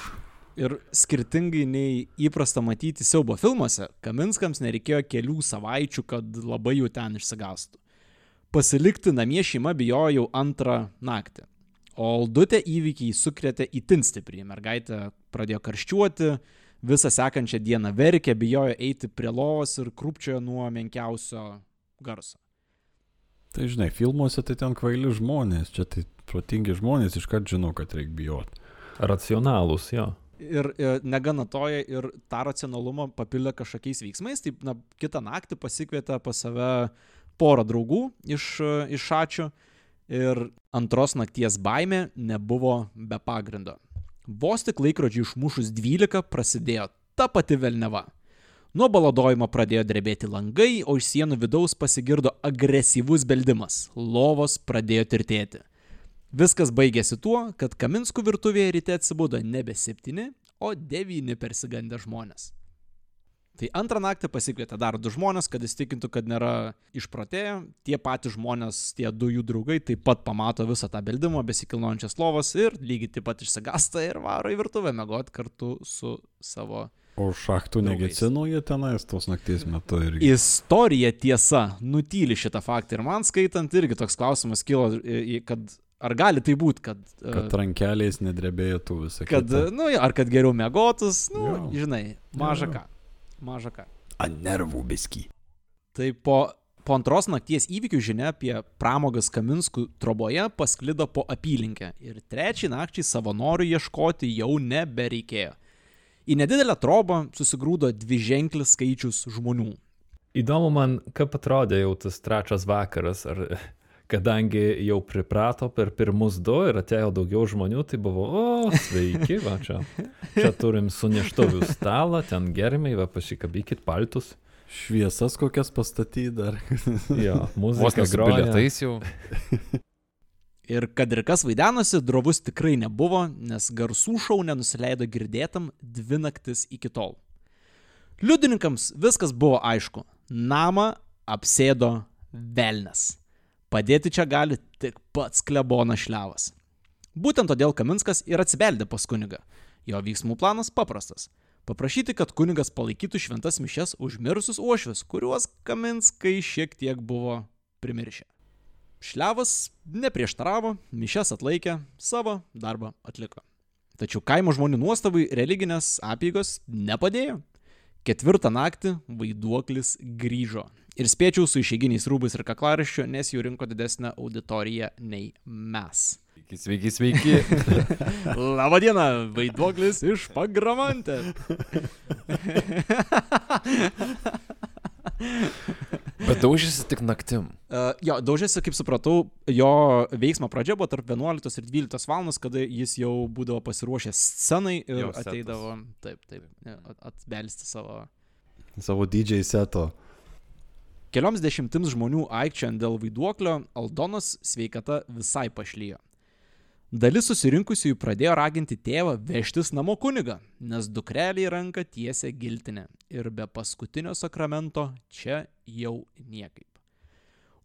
[SPEAKER 2] Ir skirtingai nei įprasta matyti siaubo filmuose, Kaminskams nereikėjo kelių savaičių, kad labai jų ten išsigastų. Pasilikti namie šeima bijojo jau antrą naktį. O Aldutė įvykiai sukrėtė itin stipriai. Mergaitė pradėjo karščiuoti, visą sekančią dieną verkė, bijojo eiti prie lovos ir krūpčiojo nuo menkiausio garso.
[SPEAKER 3] Tai žinai, filmuose tai ten kvaili žmonės, čia tai protingi žmonės iškart žino, kad reikia bijoti.
[SPEAKER 1] Racionalūs, jo.
[SPEAKER 2] Ir e, negana toje ir tą racionalumą papildė kažkokiais veiksmais. Taip, na, kitą naktį pasikvietė pas save porą draugų iš, e, iš šačių ir antros nakties baime nebuvo be pagrindo. Vos tik laikrodžiai išmušus 12 prasidėjo ta pati velneva. Nuo baladojimo pradėjo drebėti langai, o iš sienų vidaus pasigirdo agresyvus beldimas. Lovos pradėjo tirtėti. Viskas baigėsi tuo, kad Kaminskų virtuvėje ryte atsibudo nebe septyni, o devyni persigandę žmonės. Tai antrą naktį pasikvietė dar du žmonės, kad įstikintų, kad nėra išprotėję. Tie patys žmonės, tie du jų draugai taip pat pamato visą tą beldimą, besikilnojančias lovas ir lygiai taip pat išsigasta ir varo į virtuvę mėgoti kartu su savo
[SPEAKER 3] O šachtų negecino jie tenais tos nakties metu irgi.
[SPEAKER 2] Istorija tiesa nutyli šitą faktą ir man skaitant irgi toks klausimas kilo, kad ar gali tai būti, kad... e,
[SPEAKER 3] Kad rankeliais nedrebėtų visą
[SPEAKER 2] kad,
[SPEAKER 3] kitą.
[SPEAKER 2] nu, ar kad geriau mėgotus, nu,
[SPEAKER 3] Jo.
[SPEAKER 2] žinai, maža ką. Maža ką.
[SPEAKER 3] Ant nervų biski.
[SPEAKER 2] Tai po, po antros nakties įvykių žinia apie pramogas Kaminskų troboje pasklido po apylinkę ir trečiai nakčiai savanorių ieškoti jau nebereikėjo. Į nedidelę trobą susigrūdo dvi ženklis skaičius žmonių.
[SPEAKER 1] Įdomu man, kaip atrodė jau tas trečias vakaras, ar kadangi jau priprato per pirmus du ir atėjo daugiau žmonių, tai buvo, o, sveiki, va čia. Čia turim suneštovių stalą, ten germiai, va pasikabykit paltus.
[SPEAKER 3] Šviesas kokias pastatyti dar.
[SPEAKER 1] Jo, muzika groja.
[SPEAKER 4] nesubilietais jau.
[SPEAKER 2] Ir kad ir kas vaidenosi, drovus tikrai nebuvo, nes garsų šau nenusileido girdėtam dvi naktis iki tol. Liudininkams viskas buvo aišku. Namą apsėdo velnes. Padėti čia gali tik pats klebonas šliavas. Būtent todėl Kaminskas ir atsibeldė pas kunigą. Jo veiksmų planas paprastas. Paprašyti, kad kunigas palaikytų šventas mišes už mirusius uošvius, kuriuos Kaminskai šiek tiek buvo primiršę. Šliavas neprieštaravo, mišes atlaikė, savo darbą atliko. Tačiau kaimo žmonių nuostabai religinės apygos nepadėjo. Ketvirtą naktį vaiduoklis grįžo. Ir spėčiau su išeiginiais rūbais ir kaklaraiščiu, nes jų rinko didesnę auditoriją nei mes.
[SPEAKER 4] Sveiki, sveiki, sveiki.
[SPEAKER 2] Labadiena, vaiduoklis iš pagramantė.
[SPEAKER 4] Bet daužysi tik naktim.
[SPEAKER 2] Uh, jo, daužėsi, kaip supratau, jo veiksmo pradžia buvo tarp 11 ir 12 val. kada jis jau būdavo pasiruošęs scenai ir
[SPEAKER 1] Jau setas.
[SPEAKER 2] ateidavo, taip, taip, at- atbelsti savo.
[SPEAKER 3] Savo didžiai seto.
[SPEAKER 2] Kelioms dešimtims žmonių aikčiant dėl vaiduoklio, Aldonos sveikata visai pašlyjo. Dalis susirinkusiųjų pradėjo raginti tėvą vežtis namo kunigą, nes dukrelį ranką tiesia giltinė ir be paskutinio sakramento čia jau niekaip.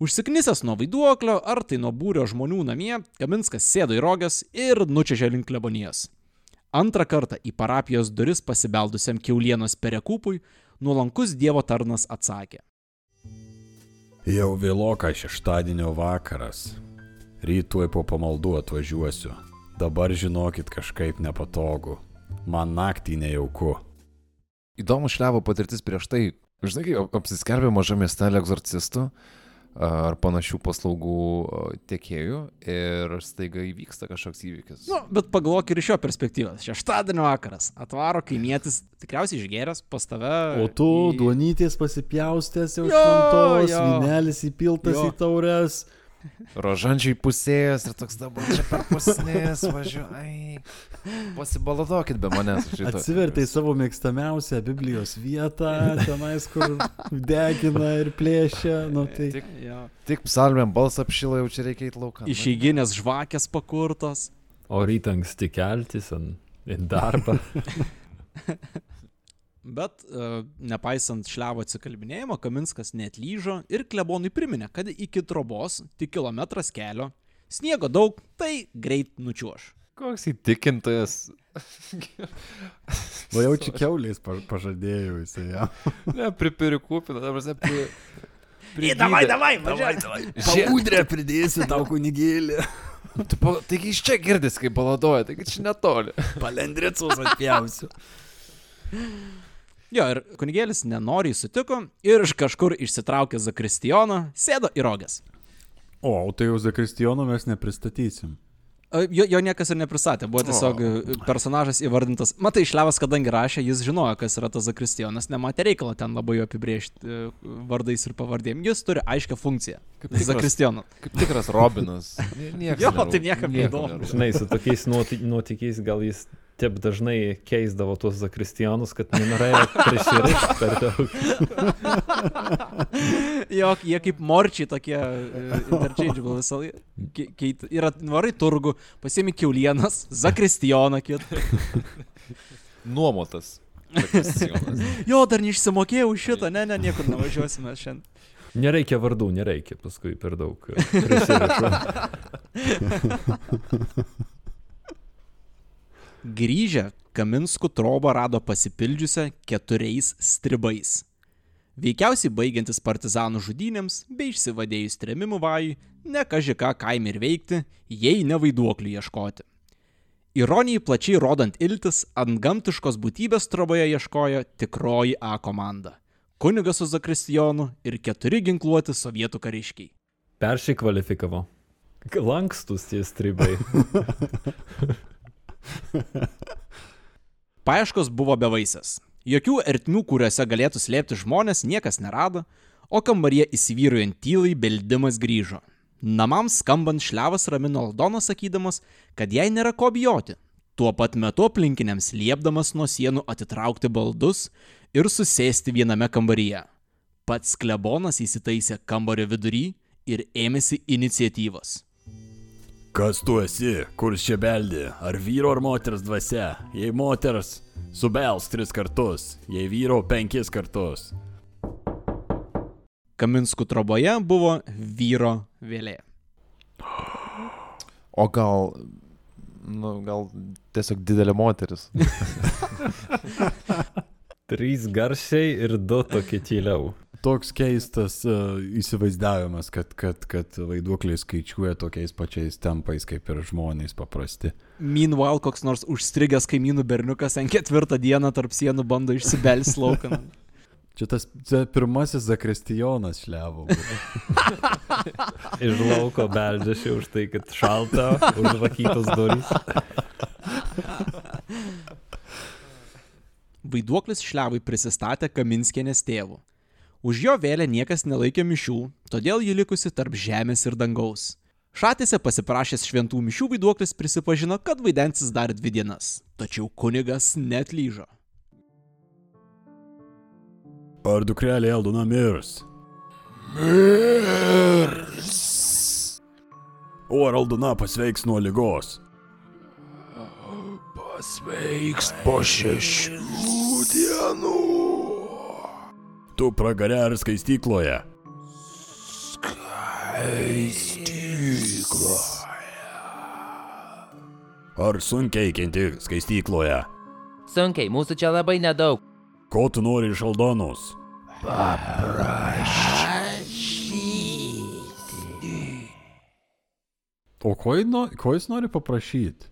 [SPEAKER 2] Užsiknisęs nuo vaiduoklio ar tai nuo būrio žmonių namie, Kaminskas sėdo į rogas ir nučiažė link klebonijos. Antrą kartą į parapijos duris pasibeldusiam keulienos perekūpui nuolankus Dievo tarnas atsakė.
[SPEAKER 3] Jau vėloka šeštadienio vakaras. Rytoj po pamaldų atvažiuosiu. Dabar žinokit kažkaip nepatogu. Man naktį nejauku.
[SPEAKER 4] Įdomu šlevo patirtis prieš tai. Žinai, kai ap- apsiskelbė mažą miestelį egzorcistų, ar panašių paslaugų tiekėjų ir staiga įvyksta kažkoks įvykis.
[SPEAKER 2] Nu, bet pagalvok ir iš jo perspektyvos. Šeštadienio vakaras. Atvaro kaimietis, tikriausiai išgeręs pas tave.
[SPEAKER 3] O tu
[SPEAKER 2] į-
[SPEAKER 3] duonytės pasipjaustęs jau
[SPEAKER 2] Jo,
[SPEAKER 3] šventos,
[SPEAKER 2] jo.
[SPEAKER 3] vynelis įpiltas
[SPEAKER 2] Jo.
[SPEAKER 3] į taures.
[SPEAKER 4] Rožančiai pusės ir toks dabar čia per pusnės važiuoju. Pasibaladokit be manęs. šito.
[SPEAKER 3] Atsivertai savo mėgstamiausią Biblijos vietą, tenais, kur degina ir plėšia. Nu, tai...
[SPEAKER 4] Tik,
[SPEAKER 2] Jo.
[SPEAKER 4] tik psalmėm balsą apšilo, jau čia reikia į lauką.
[SPEAKER 2] Išeiginės žvakės pakurtos.
[SPEAKER 1] O rytą anksti keltis ant darbą.
[SPEAKER 2] Bet uh, nepaisant šlevo atsikalbinėjimo, Kaminskas netlyžo ir klebonui priminė, kad iki trobos tik kilometras kelio, sniego daug, tai greit nučiuoš.
[SPEAKER 4] Koks įtikintas.
[SPEAKER 3] O jau čia keuliais pa- pažadėjau jisai. Ja.
[SPEAKER 4] Ne, pripirikūpina, dabar esi pri...
[SPEAKER 2] Ei, davai, davai, važiuoj.
[SPEAKER 4] Žie-
[SPEAKER 3] Paudrę pridėsiu tau kunigėlį.
[SPEAKER 4] Tu pa- Taigi iš čia girdis, kaip baladoja, taigi čia netoli.
[SPEAKER 3] Palendricus atpjausiu.
[SPEAKER 2] Jo, ir kunigėlis nenoriai sutiko ir iš kažkur išsitraukė Zakristijoną, sėdo į rogės.
[SPEAKER 3] O, tai jau Zakristijono mes nepristatysim.
[SPEAKER 2] Jo, jo niekas ir nepristatė, buvo tiesiog o. personažas įvardintas. Matai, Šlevas, kadangi rašė, jis žinojo, kas yra tas Zakristijonas, nematė reikalo ten labai jo apibriežti e, vardais ir pavardėm. Jis turi aiškę funkciją.
[SPEAKER 4] Kaip tikras-
[SPEAKER 2] Zakristijonas.
[SPEAKER 4] Kaip tikras Robinas.
[SPEAKER 2] Jo,
[SPEAKER 4] nerūpi,
[SPEAKER 2] tai niekam neįdomu.
[SPEAKER 1] Žinai, su tokiais nuotykiais gal jis taip dažnai keisdavo tuos zakristijonus, kad nenorėjo prisirišti per daug.
[SPEAKER 2] Jo, jie kaip morčiai tokie e, interchangeable visą laiką. Yra varai turgų, pasiemi keulienas, Zakristijoną kitą.
[SPEAKER 4] Nuomotas.
[SPEAKER 2] Jo, dar neišsimokėjau šitą, ne, ne, niekur nevažiuosime šiandien.
[SPEAKER 1] Nereikia vardų, nereikia paskui per daug.
[SPEAKER 2] Grįžę, Kaminskų trobą rado pasipildžiusią keturiais stribais. Veikiausiai baigiantis partizanų žudynėms bei išsivadėjus tremimų vajui, ne kažką kaime ir veikti, jei ne vaiduoklių ieškoti. Ironijai plačiai rodant iltis, ant gamtiškos būtybės troboje ieškojo tikroji A komanda - kunigas su Zakristijonu ir keturi ginkluoti sovietų kariškiai.
[SPEAKER 1] Persikvalifikavo. Lankstus tie stribai.
[SPEAKER 2] Paieškos buvo bevaisės. Jokių ertmių, kuriuose galėtų slėpti žmonės, niekas nerado, o kambaryje įsivyrujant tylai beldimas grįžo. Namams skambant šlevas ramino Aldoną sakydamas, kad jai nėra ko bijoti. Tuo pat metu aplinkiniams liepdamas nuo sienų atitraukti baldus ir susėsti viename kambaryje. Pats klebonas įsitaisė kambario vidury ir ėmėsi iniciatyvos.
[SPEAKER 3] Kas tu esi, kur čia beldi? Ar vyro ar moters dvasia? Jei moters, subels tris kartus, jei vyro penkis kartus.
[SPEAKER 2] Kaminskų troboje buvo vyro vėlė.
[SPEAKER 4] O gal, nu, gal tiesiog didelė moteris.
[SPEAKER 1] Trys garsiai ir du tokie tyliau.
[SPEAKER 3] Toks keistas uh, įsivaizdavimas, kad, kad, kad vaiduokliai skaičiuoja tokiais pačiais tempais kaip ir žmonės paprasti.
[SPEAKER 2] Meanwhile, koks nors užstrigęs kaimynų berniukas ant ketvirtą dieną tarp sienų bando išsibelsti laukan.
[SPEAKER 3] Čia tas čia pirmasis zakristijonas šlevo.
[SPEAKER 1] Iš lauko beldžiasi už tai, kad šalta, užvakytos durys.
[SPEAKER 2] Vaiduoklis šlevui prisistatė Kaminskienės tėvu. Už jo vėlę niekas nelaikė mišių, todėl ji likusi tarp žemės ir dangaus. Šatėse pasiprašęs šventų mišių vaiduoklis prisipažino, kad vaidensis dar dvi dienas, tačiau kunigas net lyžo.
[SPEAKER 3] Ar dukrelė Eldona mirs? Mirs. O ar Aldona pasveiks nuo lygos?
[SPEAKER 4] Pasveiks po šešių dienų.
[SPEAKER 3] Tu pragarė ar skaistykloje?
[SPEAKER 4] Skaistykla.
[SPEAKER 3] Ar sunkiai kenti skaistykloje?
[SPEAKER 5] Sunkiai, mūsų čia labai nedaug.
[SPEAKER 3] Ko tu nori iš Aldonos? O ko, no, ko jis nori paprašyti?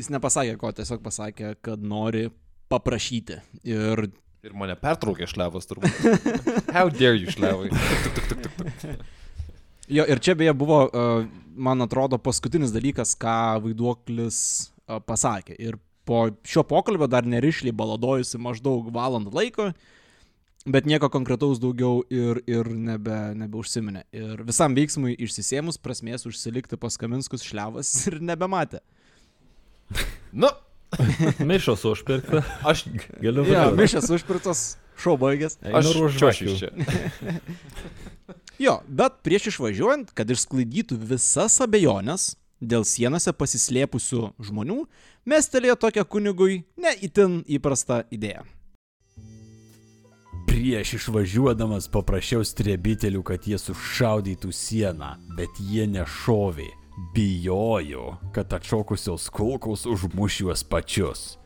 [SPEAKER 2] Jis nepasakė, ko tiesiog pasakė, kad nori paprašyti. Ir
[SPEAKER 4] Ir mane pertraukė šlevas turbūt. How dare you šlevai? Tuk, tuk, tuk, tuk, tuk.
[SPEAKER 2] Jo, ir čia beje buvo, uh, man atrodo, paskutinis dalykas, ką vaiduoklis uh, pasakė. Ir po šio pokalbio dar nerišliai baladojusi maždaug valandą laiko, bet nieko konkretaus daugiau ir, ir nebe, nebeužsiminė. Ir visam veiksmui išsisėmus prasmės užsilikti pas Kaminskus šliavas ir nebematė.
[SPEAKER 4] Nu,
[SPEAKER 1] Mišos užpirkta.
[SPEAKER 4] aš,
[SPEAKER 1] Galiu
[SPEAKER 2] Ja, mišas užpirktas, šau baigęs.
[SPEAKER 4] aš
[SPEAKER 1] Einu už
[SPEAKER 4] čiuošiu
[SPEAKER 1] žvakių.
[SPEAKER 4] iš čia.
[SPEAKER 2] Jo, bet prieš išvažiuojant, kad išsklaidytų visas abejonės dėl sienose pasislėpusių žmonių, mestelėjo tokią kunigui neįtin įprastą idėją.
[SPEAKER 3] Prieš išvažiuodamas paprašiau strebitelių, kad jie sušaudytų sieną, bet jie nešovė. Bijojo, kad atšokusios kulkos užmuš juos pačius.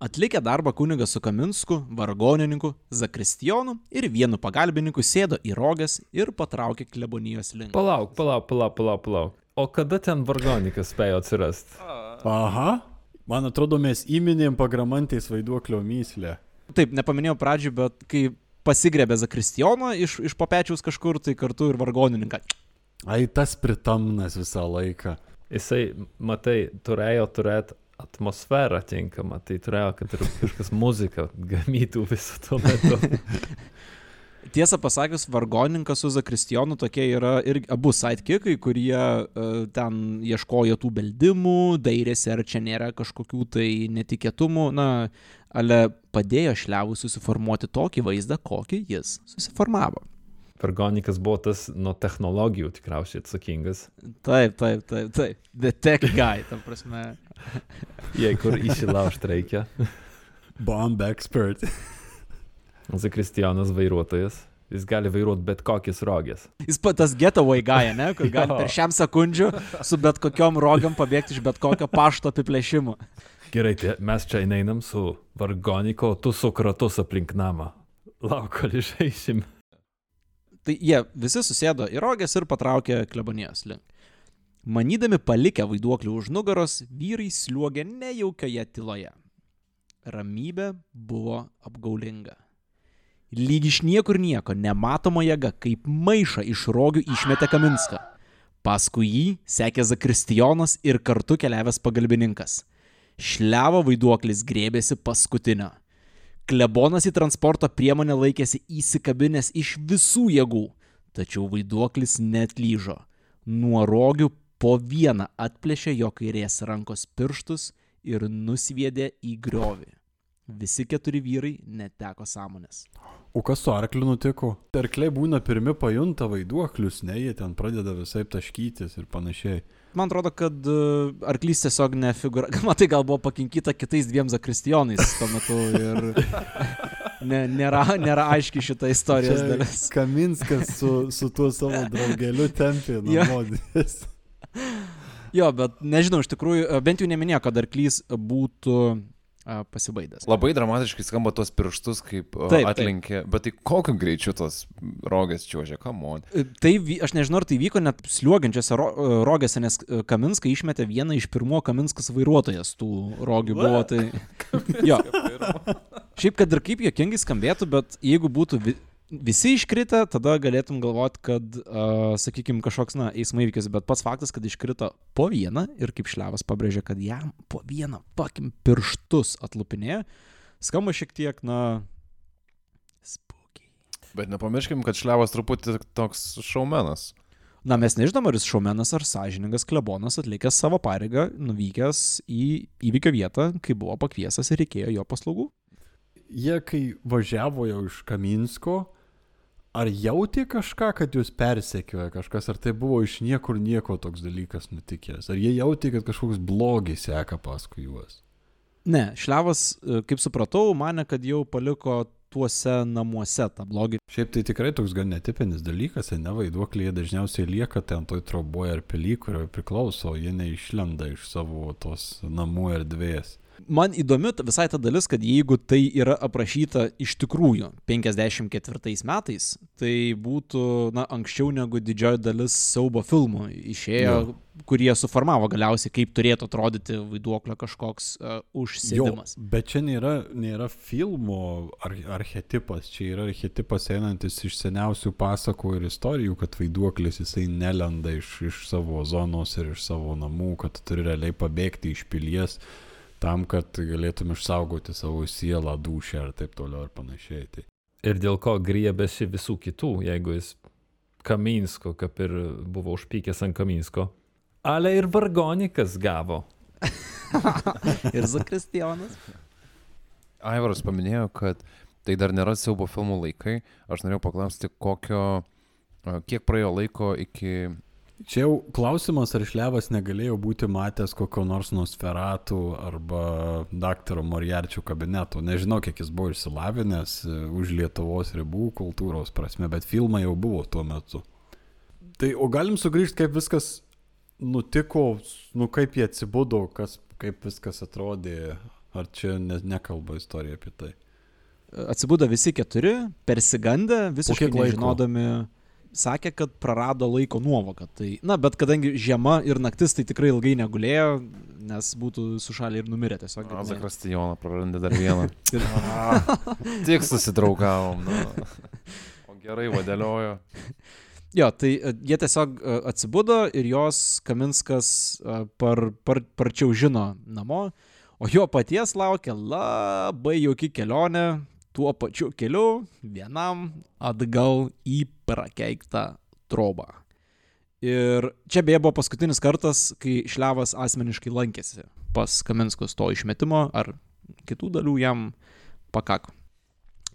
[SPEAKER 2] Atlikę darbą kunigas su Kaminsku, vargonininku, zakristijonu ir vienu pagalbininku sėdo į rogas ir patraukė klebonijos link.
[SPEAKER 1] Palauk, palauk, palauk, palauk, palauk. O kada ten vargonikas spėjo atsirasti?
[SPEAKER 3] Aha. Man atrodo, mes įminėm pagramantais vaiduoklio myslę.
[SPEAKER 2] Taip, nepaminėjau pradžių, bet kai pasigrebė zakristijoną iš, iš papečiaus kažkur, tai kartu ir vargonininką.
[SPEAKER 3] Ai, tas pritamnas visą laiką.
[SPEAKER 1] Jisai, matai, turėjo turėti atmosferą tinkamą, tai turėjo, kad ir kažkas muzika gamytų visą tuo metu.
[SPEAKER 2] Tiesą pasakius, vargoninkas su zakristijonu tokie yra ir abu sidekickai, kurie uh, ten ieškojo tų beldimų, dairėsi, ar čia nėra kažkokių tai netikėtumų, na, ale padėjo šliavui susiformuoti tokį vaizdą, kokį jis susiformavo.
[SPEAKER 1] Vargonikas buvo tas nuo technologijų tikriausiai atsakingas.
[SPEAKER 2] Taip, taip, taip, taip. The tech guy, ta prasme.
[SPEAKER 1] Jei kur įsilaužti reikia.
[SPEAKER 3] Bomb expert.
[SPEAKER 1] Zakristijonas vairuotojas. Jis gali vairuoti bet kokias rogės.
[SPEAKER 2] Jis pat tas getaway guy, ne, kur gali per šiam sekundžių su bet kokiom rogiam pabėgti iš bet kokio pašto apiplėšimo.
[SPEAKER 1] Gerai, tai mes čia einam su vargoniko, tu su kratus aplink namą. Lauk, kol išeisim.
[SPEAKER 2] Tai jie visi susėdo į rogės ir patraukė klebonijos link. Manydami palikę vaiduoklį už nugaros, vyrai sliuogė nejaukioje tyloje. Ramybė buvo apgaulinga. Lyg iš niekur nieko, nematoma jėga, kaip maišą iš rogių išmetė Kaminską. Paskui jį sekė Zakristijonas ir kartu keliavęs pagalbininkas. Šlevo vaiduoklis grėbėsi paskutinio. Klebonas į transporto priemonę laikėsi įsikabinęs iš visų jėgų, tačiau vaiduoklis net lyžo. Nuo rogių po vieną atplėšė jo kairės rankos pirštus ir nusviedė į griovį. Visi keturi vyrai neteko sąmonės.
[SPEAKER 3] O kas su arkliu nutiko? Arkliai būna pirmi pajunta vaiduoklius, ne, jie ten pradeda visai taškytis ir panašiai.
[SPEAKER 2] Man atrodo, kad e, arklys tiesiog nefigūra. Matai, gal buvo pakinkyta kitais dviem zakristijonais tuo metu ir ne, nėra, nėra aiški šita istorijos
[SPEAKER 3] Čia
[SPEAKER 2] dalis.
[SPEAKER 3] Kaminskas su, su tuo savo draugeliu tempė
[SPEAKER 2] Jo.
[SPEAKER 3] namodis.
[SPEAKER 2] Jo, bet nežinau, iš tikrųjų, e, bent jau neminėjo, kad arklys būtų a, pasibaidęs.
[SPEAKER 4] Labai dramatiškai skamba tos pirštus, kaip
[SPEAKER 2] Taip, taip.
[SPEAKER 4] atlinkė, bet tai kokiu greičiu tos rogės čiuožė, kamon.
[SPEAKER 2] E, Tai, aš nežinau, ar tai vyko net sliuogiančiose ro, e, rogėse, nes e, Kaminską išmetė vieną iš pirmo Kaminskas vairuotojas tų rogių buvo. Tai... Jo. Šiaip, kad ir kaip jokingai skambėtų, bet jeigu būtų vi, visi iškritę, tada galėtum galvoti, kad, uh, sakykime, kažkoks, na, eismo įvykis, bet pats faktas, kad iškrito po vieną ir kaip šlevas pabrėžė, kad jam po vieną, pakim, pirštus atlupinėjo, skamba šiek tiek, na, spūkiai.
[SPEAKER 4] Bet nepamirškim, kad šlevas truputį toks šaumenas.
[SPEAKER 2] Na, mes nežinom, ar jis šaumenas ar sąžiningas klebonas atlikęs savo pareigą, nuvykęs į įvykio vietą, kai buvo pakviesas ir reikėjo jo paslaugų.
[SPEAKER 3] Jie, kai važiavo jau iš Kaminsko, ar jautė kažką, kad jūs persekioja kažkas, ar tai buvo iš niekur nieko toks dalykas nutikęs? Ar jie jautė, kad kažkoks blogis seka paskui juos?
[SPEAKER 2] Ne, šlevas, e, kaip supratau, mane, kad jau paliko tuose namuose tą blogį.
[SPEAKER 3] Šiaip tai tikrai toks gan netipinis dalykas, ne vaiduokliai dažniausiai lieka ten toj troboje ar pily, kurioje priklauso, jie neišlenda iš savo tos namų erdvės.
[SPEAKER 2] Man įdomi visai ta dalis, kad jeigu tai yra aprašyta iš tikrųjų 54 metais, tai būtų, na, anksčiau negu didžioji dalis siaubo filmų išėjo,
[SPEAKER 3] Jo.
[SPEAKER 2] kurie suformavo galiausiai, kaip turėtų atrodyti vaiduoklio kažkoks uh, užsėdimas.
[SPEAKER 3] bet čia nėra, nėra filmo ar, archetipas, čia yra archetipas einantis iš seniausių pasakų ir istorijų, kad vaiduoklis jisai nelenda iš, iš savo zonos ir iš savo namų, kad tu turi realiai pabėgti iš pilies tam, kad galėtum išsaugoti savo sielą, dušę ir taip toliau ir panašiai. Tai.
[SPEAKER 1] Ir dėl ko griebėsi visų kitų, jeigu jis Kaminsko, kaip ir buvo užpykęs ant Kaminsko. Ale ir vargonikas gavo.
[SPEAKER 2] Ir Zakristijonas.
[SPEAKER 4] Aivaras paminėjo, kad tai dar nėra siaubo filmų laikai. Aš norėjau paklausti, kokio, kiek praėjo laiko iki...
[SPEAKER 3] Čia jau klausimas, ar Šlevas negalėjo būti matęs kokio nors Nosferatų arba daktaro Moriarčių kabinetų. Nežinau, kiek jis buvo išsilavinęs e, už Lietuvos ribų kultūros prasme, bet filmai jau buvo tuo metu. Tai o galim sugrįžti, kaip viskas nutiko, nu kaip jie atsibudo, kas, kaip viskas atrodė, ar čia ne, nekalba istorija apie tai.
[SPEAKER 2] Atsibudo visi keturi, persigandę, visiškai
[SPEAKER 3] kiek laiko?
[SPEAKER 2] Sakė, kad prarado laiko nuovoką. Tai, na, bet kadangi žiema ir naktis tai tikrai ilgai negulėjo, nes būtų sušalę ir numirę tiesiog. ne-
[SPEAKER 4] Zakrastijoną prarandė dar vieną.
[SPEAKER 2] Ir-
[SPEAKER 4] A, Tik susidraugavom. Nu. O gerai vadėliojo.
[SPEAKER 2] Jo, tai e, jie tiesiog e, atsibudo ir jos Kaminskas e, par, par, parčiau žino namo, o jo paties laukia labai jauki kelionė tuo pačiu keliu vienam atgal į prakeiktą trobą. Ir čia beje buvo paskutinis kartas, kai Šlevas asmeniškai lankėsi pas Kaminskus to išmetimo ar kitų dalių jam pakako.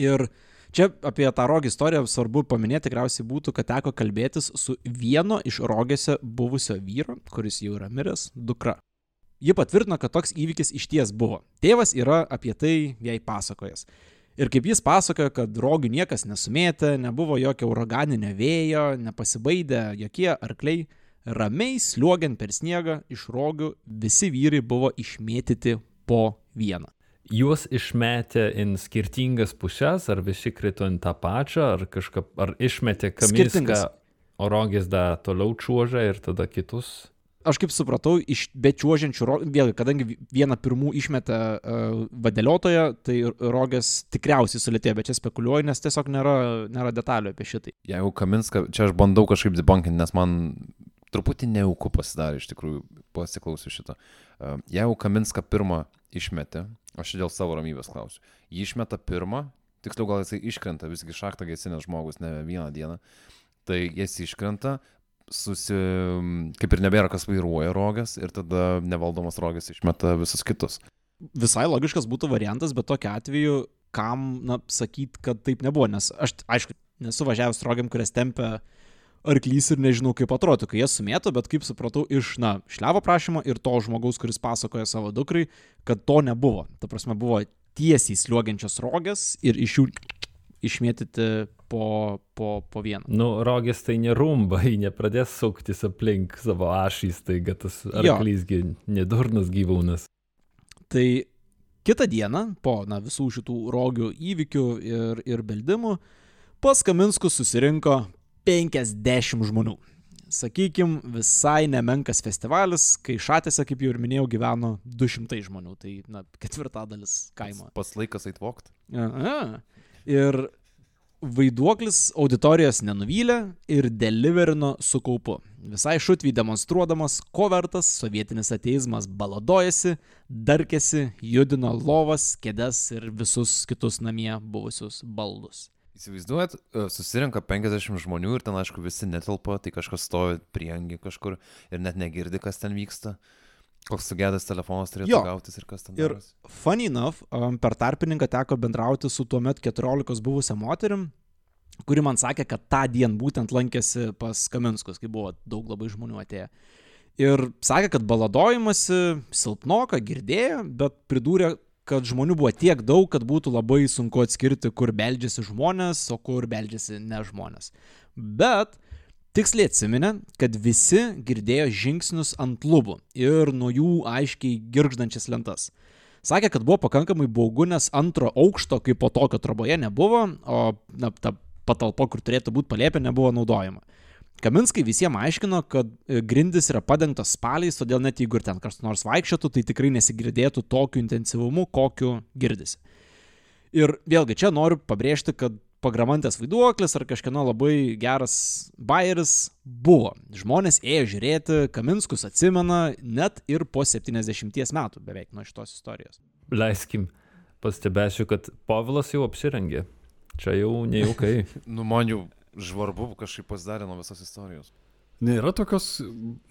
[SPEAKER 2] Ir Čia apie tą rogį istoriją svarbu paminėti tikriausiai būtų, kad teko kalbėtis su vieno iš rogėse buvusio vyro, kuris jau yra miręs, dukra. Ji patvirtino, kad toks įvykis iš ties buvo. Tėvas yra apie tai jai pasakojęs. Ir kaip jis pasakojo, kad rogių niekas nesumėtė, nebuvo jokio uraganinio vėjo, nepasibaidė jokie arkliai, ramiai sliuogiant per sniegą iš rogių visi vyrai buvo išmėtyti po vieną.
[SPEAKER 1] Juos išmetė į skirtingas puses, ar visi krito į tą pačią, ar kažką, ar išmetė
[SPEAKER 2] Skirtingas.
[SPEAKER 1] o rogės dar toliau čiuožia ir tada kitus.
[SPEAKER 2] Aš kaip supratau, iš bečiuožiančių vėlgi, kadangi vieną pirmų išmetė uh, vadėliotoje, tai rogės tikriausiai sulėtėjo, bet čia spekuliuoju, nes tiesiog nėra, nėra detalių apie šitai.
[SPEAKER 4] Jeigu Kaminską, čia aš bandau kažkaip debunkinti, nes man truputį neauku pasidarė iš tikrųjų pasiklausiu šito. Uh, Jeigu Kaminską pirmą išmetė, aš čia dėl savo ramybės klausiu, jį išmeta pirmą, tiksliau gal jisai iškrenta, visgi šachtą gesinės žmogus ne vieną dieną, tai jis iškrenta, susi, kaip ir nebėra kas vairuoja rogės ir tada nevaldomas rogės išmeta visus kitus.
[SPEAKER 2] Visai logiškas būtų variantas, bet tokiu atveju, kam, na, sakyt, kad taip nebuvo, nes aš, aišku, nesu važiavęs rogiam, kurias tempia arklys ir nežinau, kaip atrodo, kai jie sumėto, bet kaip supratau iš, na, šlevo prašymo ir to žmogaus, kuris pasakoja savo dukrai, kad to nebuvo. Ta prasme, buvo tiesiai sliuogiančios rogės ir iš jų išmėtyti po, po, po vieną.
[SPEAKER 1] Nu, rogės tai nerumba, jie nepradės suktis aplink savo ašys, tai tas arklysgi nedurnas gyvūnas.
[SPEAKER 2] Tai kitą dieną, po na, visų šitų rogių įvykių ir, ir beldimų, pas Kaminskus susirinko 50 žmonių. Sakykime, visai nemenkas festivalis, kai šatėse, kaip jau ir minėjau, gyveno 200 žmonių, tai na, ketvirtadalis kaimo.
[SPEAKER 4] Pats laikas aitvokt.
[SPEAKER 2] Aha. Ir vaiduoklis auditorijos nenuvylė ir deliverino su kaupu. Visai šutvį demonstruodamas, ko vertas sovietinis ateizmas baladojasi, darkėsi, judino lovas, kėdes ir visus kitus namie buvusius baldus.
[SPEAKER 4] Įsivaizduojat, e, susirinka 50 žmonių ir ten, aišku, visi netelpa, tai kažkas stovi priengi kažkur ir net negirdi, kas ten vyksta. Koks sugedęs telefonas turėtų
[SPEAKER 2] Jo.
[SPEAKER 4] gautis ir kas ten
[SPEAKER 2] Ir-
[SPEAKER 4] darosi.
[SPEAKER 2] Funny enough, um, per tarpininką teko bendrauti su tuo met 14 buvusią moterim, kuri man sakė, kad tą dieną būtent lankėsi pas Kaminskus, kai buvo daug labai žmonių atėję. Ir sakė, kad baladojimasi silpnoka girdėjo, bet pridūrė, kad žmonių buvo tiek daug, kad būtų labai sunku atskirti, kur beldžiasi žmonės, o kur beldžiasi ne žmonės. Bet tiksliai atsiminė, kad visi girdėjo žingsnius ant lubų ir nuo jų aiškiai girždančias lentas. Sakė, kad buvo pakankamai baugu, nes antro aukšto kaip po tokio troboje nebuvo, o na, ta patalpa, kur turėtų būti palėpė, nebuvo naudojama. Kaminskai visiems aiškino, kad e, grindis yra padengtos spaliais, todėl net jeigu ir ten kas nors vaikščiotų, tai tikrai nesigirdėtų tokiu intensyvumu, kokiu girdisi. Ir vėlgi čia noriu pabrėžti, kad pagramantės vaiduoklis ar kažkieno labai geras bairis buvo. Žmonės ėjo žiūrėti, Kaminskus atsimena net ir po 70 metų beveik nuo šitos istorijos.
[SPEAKER 1] Leiskim, pastebėsiu, kad Povilas jau apsirengė. Čia jau nejaukai.
[SPEAKER 4] Nu, man jau žvarbu kažkaip pasidarė nuo visos istorijos.
[SPEAKER 3] Nėra tokios,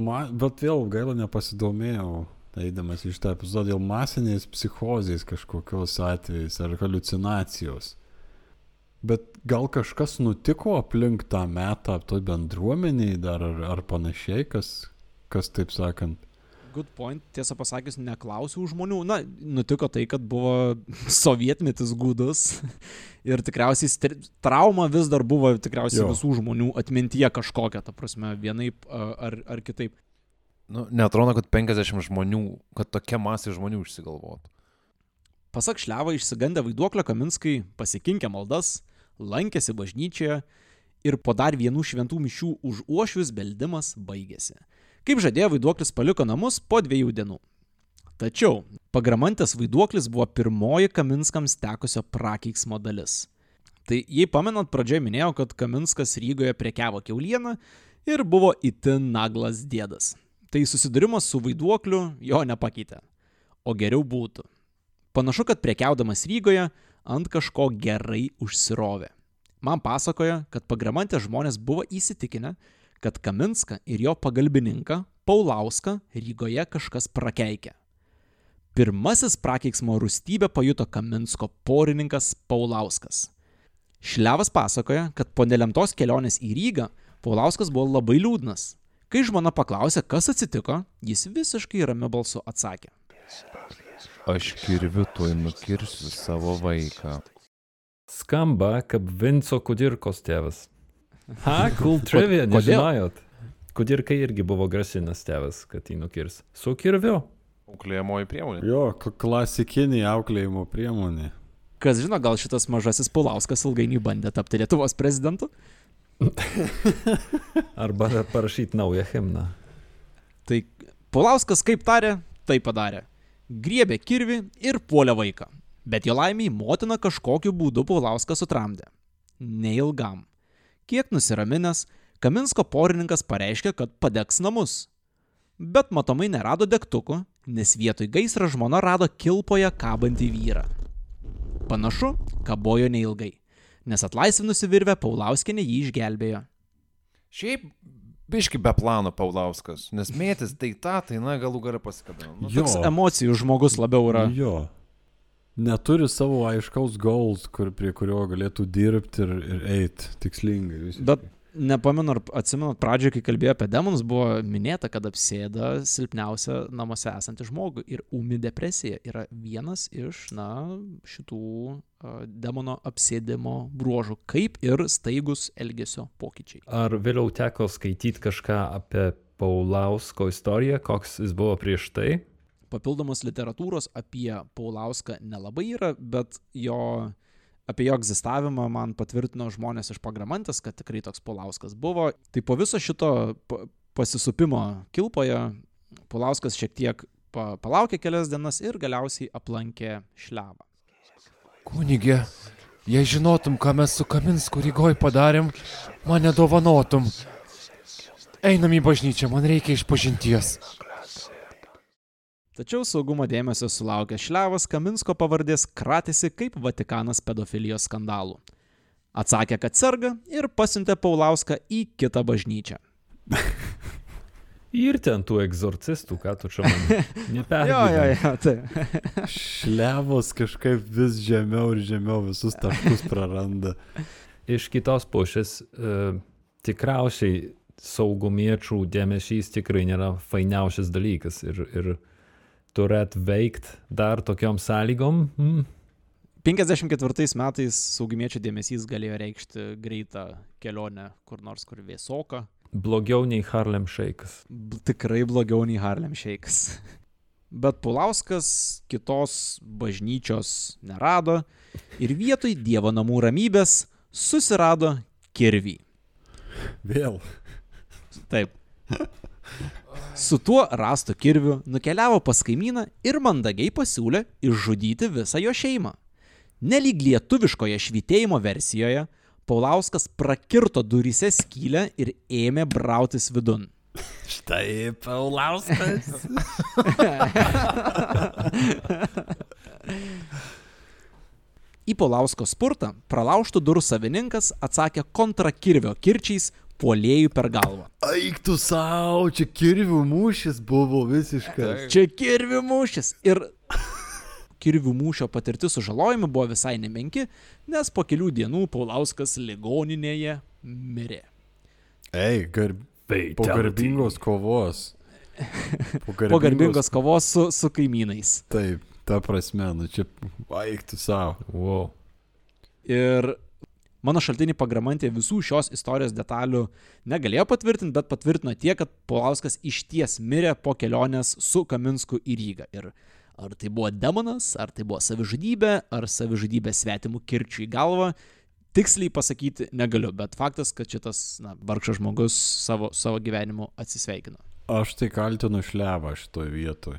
[SPEAKER 3] ma, bet vėl gaila nepasidomėjau, eidamas iš tą epizodą, dėl masinės psichozės kažkokios atvejais ar halucinacijos. Bet gal kažkas nutiko aplink tą metą toj bendruomeniai dar ar, ar panašiai, kas, kas taip sakant.
[SPEAKER 2] Good point, tiesą pasakius, neklausiau žmonių. Na, nutiko tai, kad buvo sovietmetis gudus ir tikriausiai trauma vis dar buvo tikriausiai
[SPEAKER 3] Jo.
[SPEAKER 2] visų žmonių atmintyje kažkokia, ta prasme, vienaip ar, ar kitaip.
[SPEAKER 4] Nu, netrodo, kad 50 žmonių, kad tokia masė žmonių išsigalvotų.
[SPEAKER 2] Pasak Šliavo išsigandę vaiduoklio Kaminskai pasikinkė maldas, lankėsi bažnyčioje ir po dar vienų šventų mišių už uošvius beldimas baigėsi. Kaip žadėjo, vaiduoklis paliko namus po dviejų dienų. Tačiau pagramantės vaiduoklis buvo pirmoji Kaminskams tekusio prakeiksmo dalis. Tai jei pamenat, pradžioje minėjau, kad Kaminskas Rygoje prekiavo keulieną ir buvo itin naglas dėdas. Tai susidūrimas su vaiduokliu jo nepakeitė. O geriau būtų. Panašu, kad prekiaudamas Rygoje ant kažko gerai užsirovė. Man pasakoja, kad pagramantės žmonės buvo įsitikinę, kad Kaminską ir jo pagalbininką Paulauską Rygoje kažkas prakeikė. Pirmasis prakeiksmo rūstybę pajuto Kaminsko porininkas Paulauskas. Šlevas pasakoja, kad po nelemtos kelionės į Rygą Paulauskas buvo labai liūdnas. Kai žmona paklausė, kas atsitiko, jis visiškai ramiu balsu atsakė.
[SPEAKER 4] Aš kirviu tuoj nukirsiu savo vaiką.
[SPEAKER 1] Skamba kaip Vinco Kudirkos tėvas. Ha, cool trivia, nežinojot. Kudirkai irgi buvo grasinęs tėvas, kad jį nukirs. Su kirviu.
[SPEAKER 4] Auklėjamoji priemonė.
[SPEAKER 3] Jo, klasikinė auklėjimo priemonė.
[SPEAKER 2] Kas žino, gal šitas mažasis Paulauskas ilgainiui bandė tapti Lietuvos prezidentu?
[SPEAKER 1] Arba parašyti naują himną.
[SPEAKER 2] Tai Paulauskas kaip tarė, tai padarė. Griebė kirvi ir puolė vaiką. Bet jo laimiai motina kažkokiu būdu Paulauską sutramdė. Neilgam. Kiek nusiraminęs, Kaminsko porininkas pareiškė, kad padegs namus. Bet matomai nerado degtukų, nes vietoj gaisrą žmona rado kilpoje kabantį vyrą. Panašu, kabojo neilgai, nes atlaisvinusi virvę Paulauskinė jį išgelbėjo.
[SPEAKER 4] Šiaip biški be plano Paulauskas, nes mėtis tai tą, tai na galų gale pasikabino. Nu,
[SPEAKER 3] Jo.
[SPEAKER 2] Emocijų žmogus labiau yra.
[SPEAKER 3] Jo. Neturi savo aiškaus goals, kur, prie kurio galėtų dirbti ir, ir eiti tikslingai. visiškai.
[SPEAKER 2] Bet nepamenu, ar atsimenat pradžioje, kai kalbėjo apie demonus, buvo minėta, kad apsėda silpniausia namuose esantį žmogų. Ir ūmi depresija yra vienas iš, na, šitų a, demono apsėdimo bruožų, kaip ir staigus elgesio pokyčiai.
[SPEAKER 1] Ar vėliau teko skaityti kažką apie Paulausko istoriją, koks jis buvo prieš tai?
[SPEAKER 2] Papildomos literatūros apie Paulauską nelabai yra, bet jo, apie jo egzistavimą man patvirtino žmonės iš pagramantės, kad tikrai toks Paulauskas buvo. Tai po viso šito pa- pasisupimo kilpoje Paulauskas šiek tiek pa palaukė kelias dienas ir galiausiai aplankė šlevą.
[SPEAKER 4] Kunigė, jei žinotum, ką mes su Kaminsku Rygoj padarėm, mane dovanotum. Einam į bažnyčią, man reikia išpažinties.
[SPEAKER 2] Tačiau saugumo dėmesio sulaukė šlevas, Kaminsko pavardės kratėsi kaip Vatikanas pedofilijos skandalų. Atsakė, kad serga ir pasiuntė Paulauską į kitą bažnyčią.
[SPEAKER 1] Ir ten tų egzorcistų, ką tu čia man
[SPEAKER 2] Jo,
[SPEAKER 1] nepergyveni.
[SPEAKER 2] jo, jo, tai.
[SPEAKER 3] Šlevos kažkaip vis žemiau ir žemiau visus taškus praranda.
[SPEAKER 1] Iš kitos pusės, e, tikriausiai saugumiečių dėmesys tikrai nėra fainiausias dalykas ir, ir turėt veikt dar tokiom sąlygom. Mm.
[SPEAKER 2] 54 metais saugumiečių dėmesys galėjo reikšti greitą kelionę kur nors kur vėsoka.
[SPEAKER 1] Blogiau nei Harlem Shakes.
[SPEAKER 2] B- Tikrai blogiau nei Harlem Shakes. bet Pulauskas kitos bažnyčios nerado ir vietoj Dievo namų ramybės susirado kirvį.
[SPEAKER 3] Vėl.
[SPEAKER 2] Taip. Su tuo rastu kirviu nukeliavo pas kaimyną ir mandagiai pasiūlė išžudyti visą jo šeimą. Nelyg lietuviškoje švitėjimo versijoje, Paulauskas prakirto duryse skylę ir ėmė brautis vidun.
[SPEAKER 3] Štai Paulauskas.
[SPEAKER 2] Į Paulausko spurtą pralaužtų durų savininkas atsakė kontrakirvio kirčiais puolėjų per galvą.
[SPEAKER 3] Aik tu savo, čia kirvių mūšis buvo visiškas.
[SPEAKER 2] Čia kirvių mūšis. Ir kirvių mūšio patirtis sužalojimai buvo visai nemenki, nes po kelių dienų Paulauskas ligoninėje mirė.
[SPEAKER 3] Ei, gar... po garbingos kovos. Po
[SPEAKER 2] Po garbingos kovos su, su kaimynais.
[SPEAKER 3] Taip, ta prasme, nu čia aik tu savo.
[SPEAKER 1] Wow.
[SPEAKER 2] Ir mano šaltiniai pagramantė visų šios istorijos detalių negalėjo patvirtinti, bet patvirtino tiek, kad Paulauskas iš ties mirė po kelionės su Kaminsku į Rygą. Ir ar tai buvo demonas, ar tai buvo savižudybė, ar savižudybė svetimų kirčių į galvą, tiksliai pasakyti negaliu, bet faktas, kad šitas na, vargšas žmogus savo, savo gyvenimu atsisveikino.
[SPEAKER 3] Aš tai kaltinu šlevą šitoj vietoj.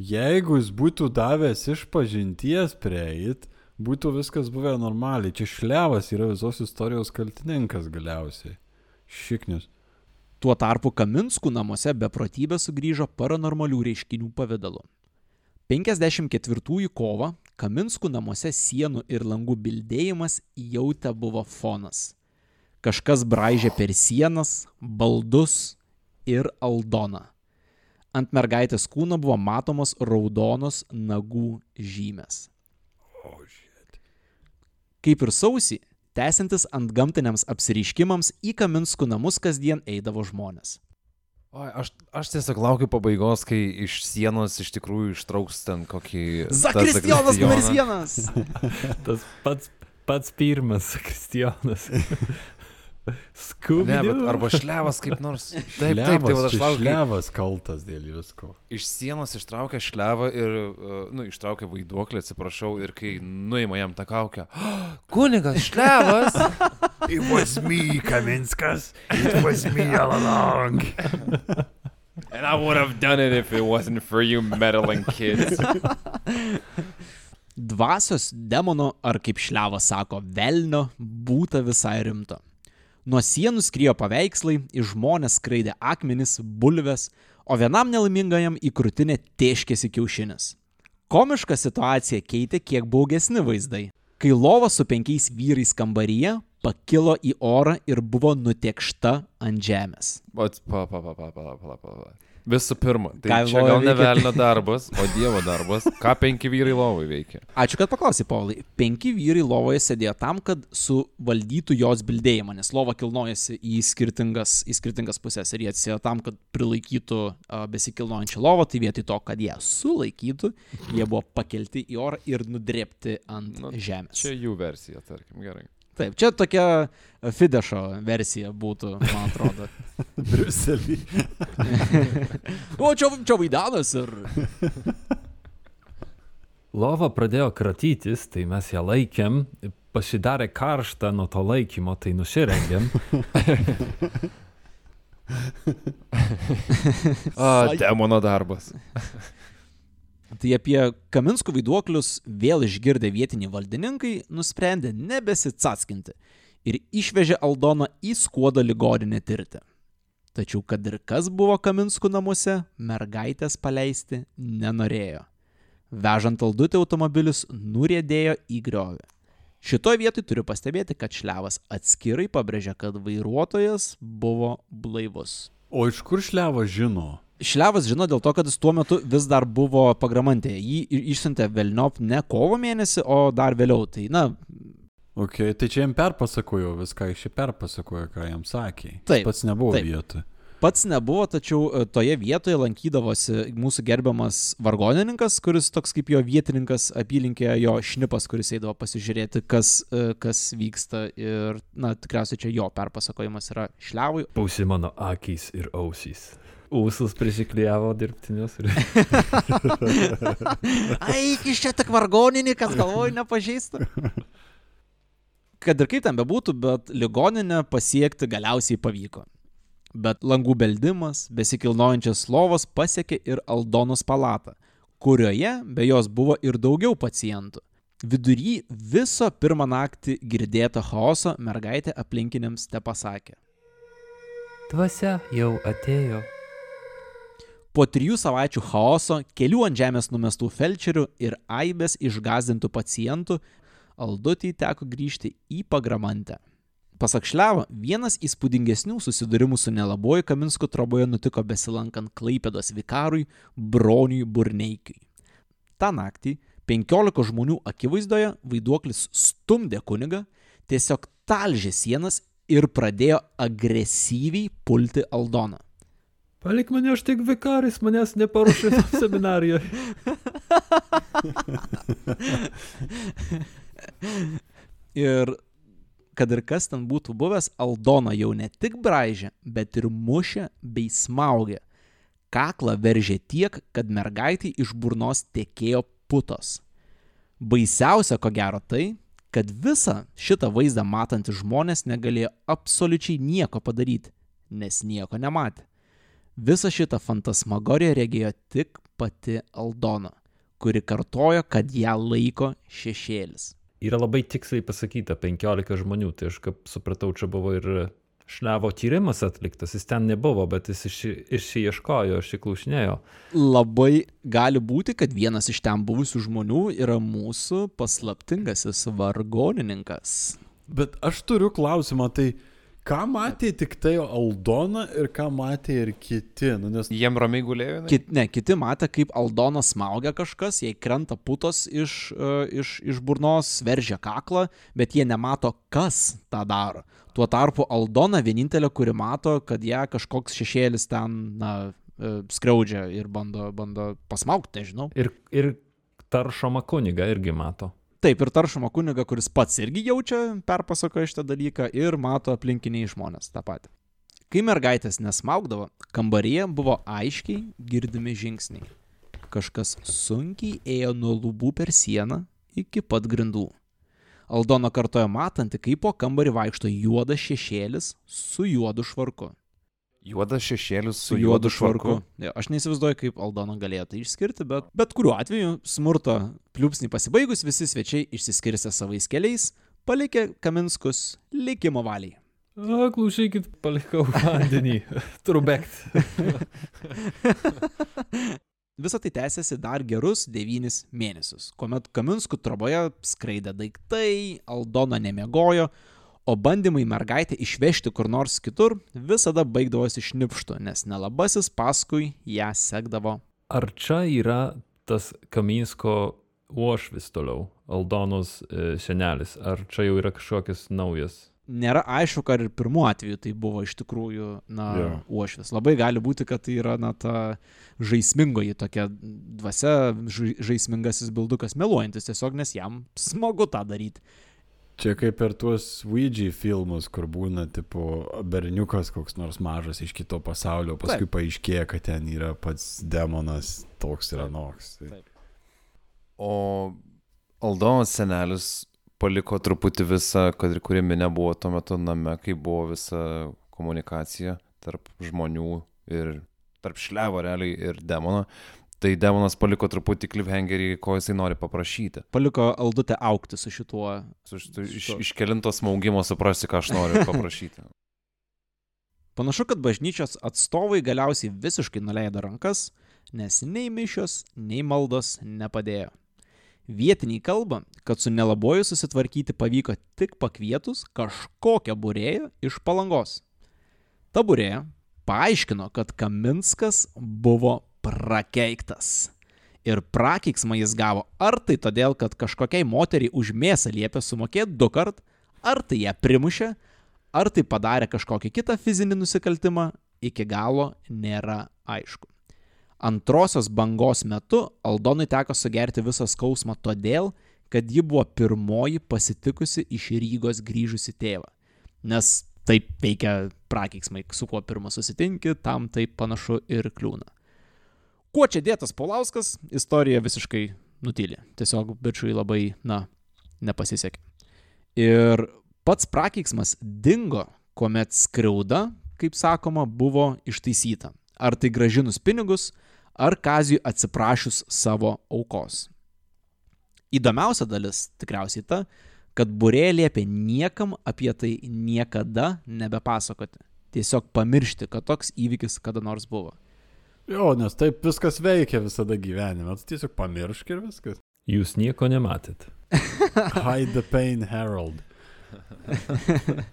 [SPEAKER 3] Jeigu jis būtų davęs iš pažinties prieit, būtų viskas buvę normaliai. Čia šlevas yra visos istorijos kaltininkas galiausiai. Šiknius.
[SPEAKER 2] Tuo tarpu Kaminskų namuose beprotybė sugrįžo paranormalių reiškinių pavydalu. 54 kovą Kaminskų namuose sienų ir langų bildėjimas jau te buvo fonas. Kažkas braižė per sienas, baldus ir aldoną. Ant mergaitės kūno buvo matomos raudonos nagų žymės. Kaip ir sausį, tęsiantis ant gamtiniams apsiriškimams į Kaminskų namus kasdien eidavo žmonės.
[SPEAKER 4] O, aš, aš tiesiog laukiu pabaigos, kai iš sienos iš tikrųjų ištrauks ten kokį...
[SPEAKER 2] Zakristijonas numeris vienas!
[SPEAKER 1] Tas pats, pats pirmas Kristijonas. Scooby.
[SPEAKER 4] Ne, bet arba šlevas kaip nors. Taip, taip, tai va aš laukiu.
[SPEAKER 3] Šlevas kaltas dėl visko.
[SPEAKER 4] Iš sienos ištraukia šlevą ir, uh, nu, ištraukia vaiduoklį, atsiprašau, ir kai nuima jam tą kaukę. Oh, kunigas šlevas!
[SPEAKER 3] It was me, Kaminskas. It was me all along.
[SPEAKER 4] And I would have done it if it wasn't for you meddling kids.
[SPEAKER 2] Dvasios demono, ar kaip šliavas sako, velnio, būta visai rimto. Nuo sienų skriejo paveikslai, iš žmonės skraidė akmenis, bulves, o vienam nelaimingajam į krūtinę tėškėsi kiaušinis. Komišką situaciją keitė kiek baugesni vaizdai. Kai lova su penkiais vyrais kambaryje pakilo į orą ir buvo nutekšta ant žemės.
[SPEAKER 4] Bet, pa, pa, pa, pa, pa, pa, pa, pa. Visų pirma, tai
[SPEAKER 2] Ką
[SPEAKER 4] čia gal ne velnio darbas, o Dievo darbas. Ką penki vyrai lovai veikia?
[SPEAKER 2] Ačiū, kad paklausai, Paulai. Penki vyrai lovoje sėdėjo tam, kad suvaldytų jos bildėjimą, nes lova kilnojasi į skirtingas, į skirtingas pusės ir jie atsėjo tam, kad prilaikytų a, besikilnojančią lovą, tai vietoj to, kad ją sulaikytų, jie buvo pakelti į orą ir nudrepti ant
[SPEAKER 4] Nu,
[SPEAKER 2] žemės.
[SPEAKER 4] Čia jų versija, tarkim, gerai.
[SPEAKER 2] Taip, čia tokia Fidešo versija būtų, man atrodo.
[SPEAKER 3] Briuselį.
[SPEAKER 2] o čia, čia vaidanas ir...
[SPEAKER 1] Lova pradėjo kratytis, tai mes ją laikėm, pasidarė karštą nuo to laikymo, tai nusirengėm.
[SPEAKER 4] A, demono darbas.
[SPEAKER 2] Tai apie Kaminskų vaiduoklius vėl išgirdę vietiniai valdininkai nusprendė nebesitsaskinti ir išvežė Aldoną į skuodo ligoninę tirti. Tačiau kad ir kas buvo Kaminskų namuose, mergaitės paleisti nenorėjo. Vežant Aldutį automobilis nurėdėjo į griovį. Šitoje vietoje turiu pastebėti, kad Šlevas atskirai pabrėžia, kad vairuotojas buvo blaivus.
[SPEAKER 3] O iš kur šlevas žino?
[SPEAKER 2] Šlevas žino dėl to, kad jis tuo metu vis dar buvo pagramantė. Jį išsiuntė Velniop ne kovo mėnesį, o dar vėliau. Tai, na,
[SPEAKER 3] Ok, tai čia jam perpasakojo viską, iš čia perpasakojo, ką jam sakė. Jis
[SPEAKER 2] Taip,
[SPEAKER 3] Pats nebuvo
[SPEAKER 2] taip.
[SPEAKER 3] vietoje.
[SPEAKER 2] pats nebuvo, tačiau e, toje vietoje lankydavosi mūsų gerbiamas vargonininkas, kuris toks kaip jo vietininkas apylinkėje, jo šnipas, kuris eidavo pasižiūrėti, kas, e, kas vyksta. Ir, na, tikriausiai čia jo perpasakojimas yra Šlevui.
[SPEAKER 1] Būsi mano akys ir ausys. Ūsus prisiklijavo dirbtinius. Ir...
[SPEAKER 2] Eik iš čia tik vargonininkas, galvoju, nepažįsta. Kad ir kaip ten bebūtų, bet ligoninę pasiekti galiausiai pavyko. Bet langų beldimas, besikilnojančias lovas pasiekė ir Aldonos palatą, kurioje be jos buvo ir daugiau pacientų. Vidury viso pirmą naktį girdėto chaoso mergaitė aplinkiniams te pasakė.
[SPEAKER 5] Dvasia jau atėjo.
[SPEAKER 2] Po trijų savaičių chaoso, kelių ant žemės numestų felčerių ir aibės išgazdintų pacientų, Aldutį teko grįžti į pagramantę. Pasak Šlevo, vienas įspūdingesnių susidūrimų su nelaboju Kaminsku troboje nutiko besilankant Klaipėdos vikarui Broniui Burneikiui. Ta naktį 15 žmonių akivaizdoje vaiduoklis stumdė kunigą, tiesiog talžė sienas ir pradėjo agresyviai pulti Aldoną.
[SPEAKER 1] Palik mane, aš tik vikaris, manęs neparuošė seminarijoje.
[SPEAKER 2] Ir kad ir kas ten būtų buvęs, Aldona jau ne tik braižė, bet ir mušė bei smaugė. Kaklą veržė tiek, kad mergaitį iš burnos tekėjo putos. Baisiausia ko gero tai, kad visą šitą vaizdą matantys žmonės negalėjo absoliučiai nieko padaryti, nes nieko nematė. Visą šitą fantasmagoriją regėjo tik pati Aldona, kuri kartojo, kad ją laiko šešėlis.
[SPEAKER 1] Yra labai tiksliai pasakyta 15 žmonių, tai aš kaip supratau, čia buvo ir šlevo tyrimas atliktas, jis ten nebuvo, bet jis iši, išieškojo, išsiklausinėjo.
[SPEAKER 2] Labai gali būti, kad vienas iš ten buvusių žmonių yra mūsų paslaptingasis vargonininkas.
[SPEAKER 3] Bet aš turiu klausimą, tai ką matė tik tai Aldona ir ką matė ir kiti? Nu, nes
[SPEAKER 4] Jiem ramiai gulėjo. jinai?
[SPEAKER 2] Kit, ne, kiti matė, kaip Aldona smaugia kažkas, jai krenta putos iš, uh, iš, iš burnos, veržia kaklą, bet jie nemato, kas tą daro. Tuo tarpu Aldona vienintelė, kuri mato, kad ją kažkoks šešėlis ten, na, e, skriaudžia ir bando, bando pasmaugti, nežinau.
[SPEAKER 1] Ir, ir taršoma kuniga irgi mato.
[SPEAKER 2] Taip, ir taršoma kuniga, kuris pats irgi jaučia, perpasakoja šitą dalyką ir mato aplinkiniai žmonės tą patį. Kai mergaitės nesmaugdavo, kambaryje buvo aiškiai girdimi žingsniai. Kažkas sunkiai ėjo nuo lubų per sieną iki pat grindų. Aldona kartoja matanti, kaip po kambarį vaikšto juodas šešėlis su juodu švarku.
[SPEAKER 4] Juodas šešėlis su juodu švarku.
[SPEAKER 2] Ja, aš neįsivaizduoju, kaip Aldona galėjo tai išskirti, bet bet kuriuo atveju smurto pliūpsnį pasibaigus visi svečiai išsiskirstė savais keliais, palikė Kaminskus likimo valiai.
[SPEAKER 1] A, klausykit, palikau vandenį. Turiu bėgti.
[SPEAKER 2] Visą tai tęsiasi dar gerus devynis mėnesius, kuomet Kaminskų troboje skraidė daiktai, Aldona nemiegojo, o bandymai mergaitę išvežti kur nors kitur visada baigdavosi šnipštu, nes nelabasis paskui ją sekdavo.
[SPEAKER 1] Ar čia yra tas Kaminsko uošvis toliau, Aldonos e, senelis? Ar čia jau yra kažkokias naujas?
[SPEAKER 2] Nėra aišku, ar ir pirmuo atveju tai buvo iš tikrųjų, na,
[SPEAKER 3] Jo.
[SPEAKER 2] uošvis. Labai gali būti, kad tai yra, na, ta žaismingoji tokia dvasia, žai- žaismingasis bildukas meluojantis tiesiog, nes jam smagu tą daryti.
[SPEAKER 3] Čia kaip per tuos Ouija filmus, kur būna, tipo, berniukas koks nors mažas iš kito pasaulio, paskui paaiškėja, kad ten yra pats demonas toks ir anoks.
[SPEAKER 2] Taip.
[SPEAKER 4] O Aldonos senelis paliko truputį visą, kad ir kuri minė buvo tuo metu name, kai buvo visa komunikacija tarp žmonių ir tarp šlevo realiai ir demono. Tai demonas paliko truputį cliffhangerį, ko jisai nori paprašyti.
[SPEAKER 2] Paliko Aldutę aukti su šituo.
[SPEAKER 4] Su šitu- Iš, iš kelinto smaugimo suprasti, ką aš noriu paprašyti.
[SPEAKER 2] Panašu, kad bažnyčios atstovai galiausiai visiškai nuleido rankas, nes nei mišios, nei maldos nepadėjo. Vietiniai kalba, kad su nelaboju susitvarkyti pavyko tik pakvietus kažkokią būrėją iš palangos. Ta būrėja paaiškino, kad Kaminskas buvo prakeiktas. Ir prakeiksmą jis gavo ar tai todėl, kad kažkokiai moteriai už mėsą liepė sumokėti du kart, ar tai ją primušė, ar tai padarė kažkokį kitą fizinį nusikaltimą, iki galo nėra aišku. Antrosios bangos metu Aldonui teko sugerti visą skausmą todėl, kad ji buvo pirmoji pasitikusi iš Rygos grįžusi tėvą. Nes taip veikia prakeiksmai, su kuo pirmą susitinki, tam taip panašu ir kliūna. Kuo čia dėtas Paulauskas, istorija visiškai nutylė. Tiesiog bičiui labai, na, nepasisekė. Ir pats prakeiksmas dingo, kuomet skriauda, kaip sakoma, buvo ištaisyta. Ar tai gražinus pinigus, ar kazijui atsiprašius savo aukos. Įdomiausia dalis tikriausiai ta, kad burė liepė niekam apie tai niekada nebepasakoti. Tiesiog pamiršti, kad toks įvykis kada nors buvo.
[SPEAKER 3] Jo, nes taip viskas veikia visada gyvenime. Tu tiesiog pamiršk ir viskas.
[SPEAKER 1] Jūs nieko nematėt.
[SPEAKER 3] Hide the pain, Harold.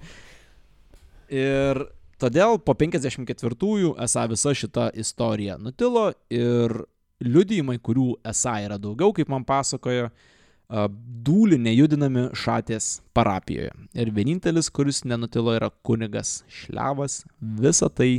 [SPEAKER 2] Ir todėl po 54-ųjų esą visa šita istorija nutilo ir liudijimai, kurių esą yra daugiau, kaip man pasakojo, a, dūlį nejudinami šatės parapijoje. Ir vienintelis, kuris nenutilo, yra kunigas Šlevas, visą tai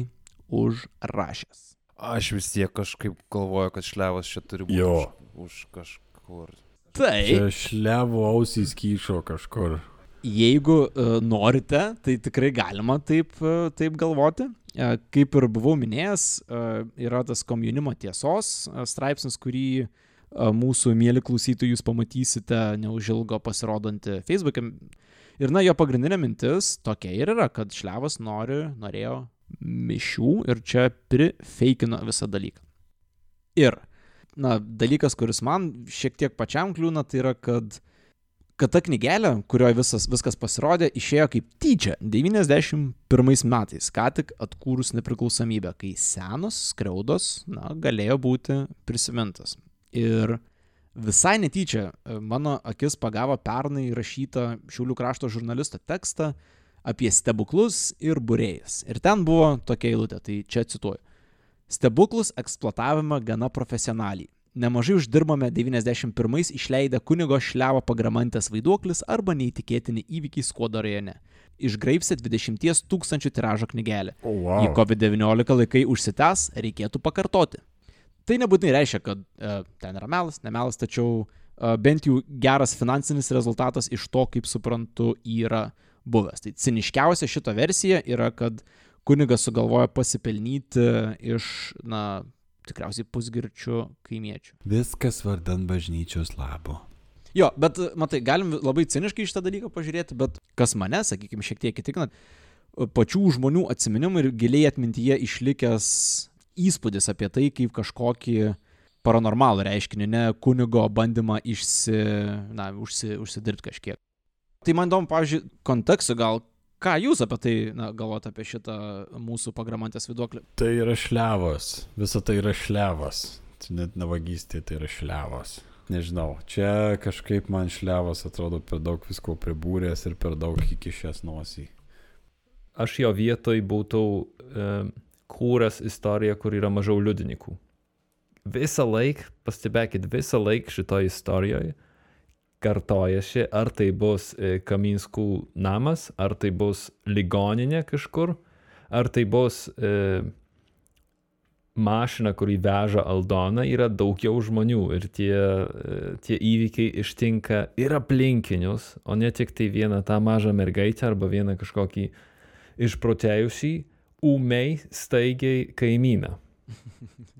[SPEAKER 2] užrašęs.
[SPEAKER 4] Aš vis tiek kažkaip galvoju, kad šlevas čia turi būti
[SPEAKER 3] Jo.
[SPEAKER 4] už, už kažkur.
[SPEAKER 2] Tai,
[SPEAKER 3] Čia šlevo ausys kyšo kažkur.
[SPEAKER 2] jeigu uh, norite, tai tikrai galima taip, uh, taip galvoti. Uh, kaip ir buvau minėjęs, uh, yra tas komjaunimo tiesos uh, straipsnis, kurį uh, mūsų mėly klausytojai jūs pamatysite neužilgo pasirodantį Facebook'e. Ir na, jo pagrindinė mintis tokia ir yra, kad Šlevas nori, norėjo mišių ir čia prifeikino visą dalyką. Ir, na, dalykas, kuris man šiek tiek pačiam kliūna, tai yra, kad kad ta knygelė, kurioje visas, viskas pasirodė, išėjo kaip tyčia 91 metais, ką tik atkūrus nepriklausomybę, kai senos skriaudos, na, galėjo būti prisimintas. Ir visai netyčia e, mano akis pagavo pernai rašytą Šiaulių krašto žurnalisto tekstą apie stebuklus ir būrėjas. Ir ten buvo tokia eilutė, tai čia cituoju. Stebuklus eksploatavome gana profesionaliai. Nemažai uždirbame 91-ais išleidę kunigo šlevo pagramantės vaiduoklis arba neįtikėtini įvykiai Skuodo rajone. Išgraipsė 20 tūkstančių tiražo knygelę.
[SPEAKER 3] O,
[SPEAKER 2] Jei
[SPEAKER 3] wow.
[SPEAKER 2] COVID-19 laikai užsitęs, reikėtų pakartoti. Tai nebūtinai reiškia, kad e, ten yra melas, nemelas, tačiau e, bent jau geras finansinis rezultatas iš to, kaip suprantu, yra buvęs. Tai ciniškiausia šito versija yra, kad kunigas sugalvojo pasipelnyti iš, na, tikriausiai pusgirčių kaimiečių.
[SPEAKER 3] Viskas vardan bažnyčios labo.
[SPEAKER 2] Jo, bet matai, galim labai ciniškai šitą dalyką pažiūrėti, bet kas mane, sakykime, šiek tiek įtikina, pačių žmonių atsiminimų ir giliai atmintyje išlikęs įspūdis apie tai, kaip kažkokį paranormalų reiškinį, ne kunigo bandymą išsi, na, užsi, užsidirbti kažkiek. Tai man įdomu, pavyzdžiui, kontekstų gal, ką jūs apie tai na, galvojate apie šitą mūsų pagramantės viduoklį.
[SPEAKER 3] Tai yra šlevas. Visa tai yra šlevas. Čia net ne vagystė, tai yra šlevas. Nežinau, čia kažkaip man šlevas atrodo per daug visko pribūręs ir per daug įkišęs nosį.
[SPEAKER 1] Aš jo vietoj būtų e, kūręs istoriją, kur yra mažiau liudininkų. Visą laiką, pastebėkit, visą laiką šitoje istorijoje kartojasi, ar tai bus e, Kaminskų namas, ar tai bus ligoninė kažkur, ar tai bus e, mašina, kurį veža Aldona, yra daugiau žmonių ir tie, e, tie įvykiai ištinka ir aplinkinius, o ne tik tai vieną tą mažą mergaitę arba vieną kažkokį išprotėjusį, ūmiai staigiai kaimyną.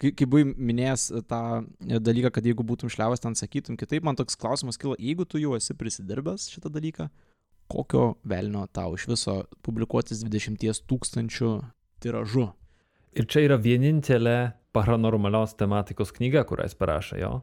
[SPEAKER 2] Kai, kai buvai minėjęs tą dalyką, kad jeigu būtum šliavas, ten sakytum kitaip, man toks klausimas kilo, jeigu tu jau esi prisidirbęs šitą dalyką, kokio velnio tau iš viso publikuotis 20 tūkstančių tiražu?
[SPEAKER 1] Ir čia yra vienintelė paranormalios tematikos knyga, kurią jis parašė, jo.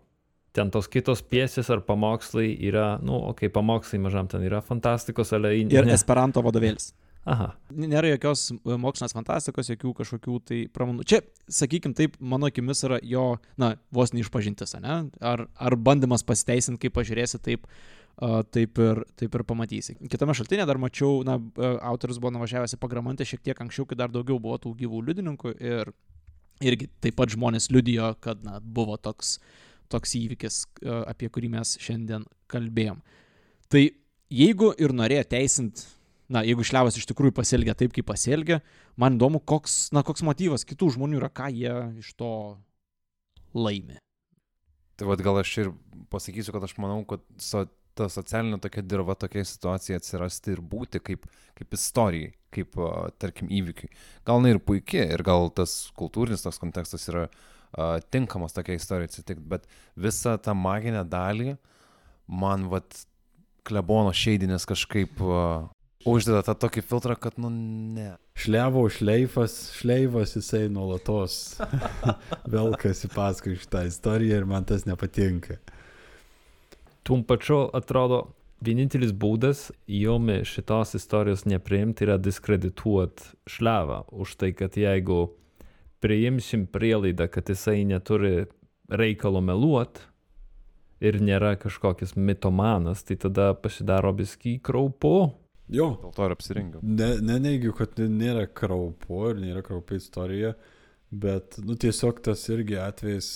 [SPEAKER 1] Ten tos kitos piesės ar pamokslai yra, nu, okei, okay, pamokslai mažam ten yra fantastikos, ale...
[SPEAKER 2] Ir
[SPEAKER 1] ne.
[SPEAKER 2] Esperanto vadovėlis.
[SPEAKER 1] Aha.
[SPEAKER 2] Nėra jokios e, mokslinės fantastikos, jokių kažkokių tai pramonų. Čia, sakykim, taip, mano akimis yra jo, na, vos neišpažintis, ne? Ar, ar bandymas pasiteisinti, kaip pažiūrėsi, taip, uh, taip, ir, taip ir pamatysi. Kitame šaltinė dar mačiau, na, e, autorius buvo nuvažiavęs į pagramantę šiek tiek anksčiau, kai dar daugiau buvo tų gyvų liudininkų ir irgi taip pat žmonės liudijo, kad, na, buvo toks, toks įvykis, uh, apie kurį mes šiandien kalbėjom. Tai jeigu ir norėjo teisinti na, jeigu šliavas iš tikrųjų pasielgia taip, kaip pasielgia, man įdomu, koks, na, koks motyvas kitų žmonių yra, ką jie iš to laimi.
[SPEAKER 4] Tai vad gal aš ir pasakysiu, kad aš manau, kad sa, ta socialinė tokia dirba tokia situacija atsirasti ir būti kaip, kaip istorijai, kaip, tarkim, įvykiui. Gal jinai ir puikiai, ir gal tas kultūrinis toks kontekstas yra a, tinkamas tokia istorija atsitikti, bet visą tą maginę dalį man, vat, klebono šeidinės kažkaip a, uždeda tą tokį filtrą, kad, nu, ne.
[SPEAKER 3] Šlevo šleifas, šleivas jisai nuolatos velkasi paskui šitą istoriją ir man tas nepatinka.
[SPEAKER 1] Tuom pačiu atrodo, vienintelis būdas jomi šitos istorijos nepriimti yra diskredituoti šlevą už tai, kad jeigu priimsim prielaidą, kad jisai neturi reikalo meluot ir nėra kažkokias mitomanas, tai tada pasidaro biskį kraupu.
[SPEAKER 3] Jo,
[SPEAKER 4] Dėl to ir apsirengiau.
[SPEAKER 3] ne, neneigiu, kad nėra kraupo ir nėra kraupi istorija, bet, nu, tiesiog tas irgi atvejis,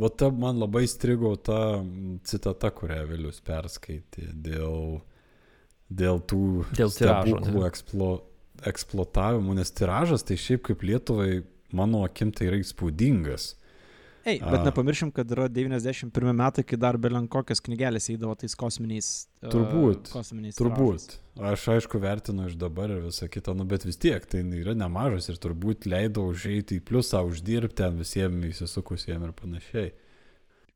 [SPEAKER 3] va ta man labai strigo ta citata, kurią Vilius perskaitė dėl, dėl tų
[SPEAKER 1] Dėl
[SPEAKER 3] stebuklų eksplo, eksploatavimų, nes tiražas tai šiaip kaip Lietuvai, mano akim, tai yra įspūdingas.
[SPEAKER 2] Ei, bet nepamiršim, kad yra 91 metai, kai dar belenkokios knygelės eidavo tais kosminiais. e,
[SPEAKER 3] Turbūt,
[SPEAKER 2] kosminiais
[SPEAKER 3] Turbūt. Aš aišku vertinu iš dabar ir visą kitą, nu, bet vis tiek tai yra nemažas ir turbūt leido užeiti į pliusą, uždirbti ten visiems įsisukusiems ir panašiai.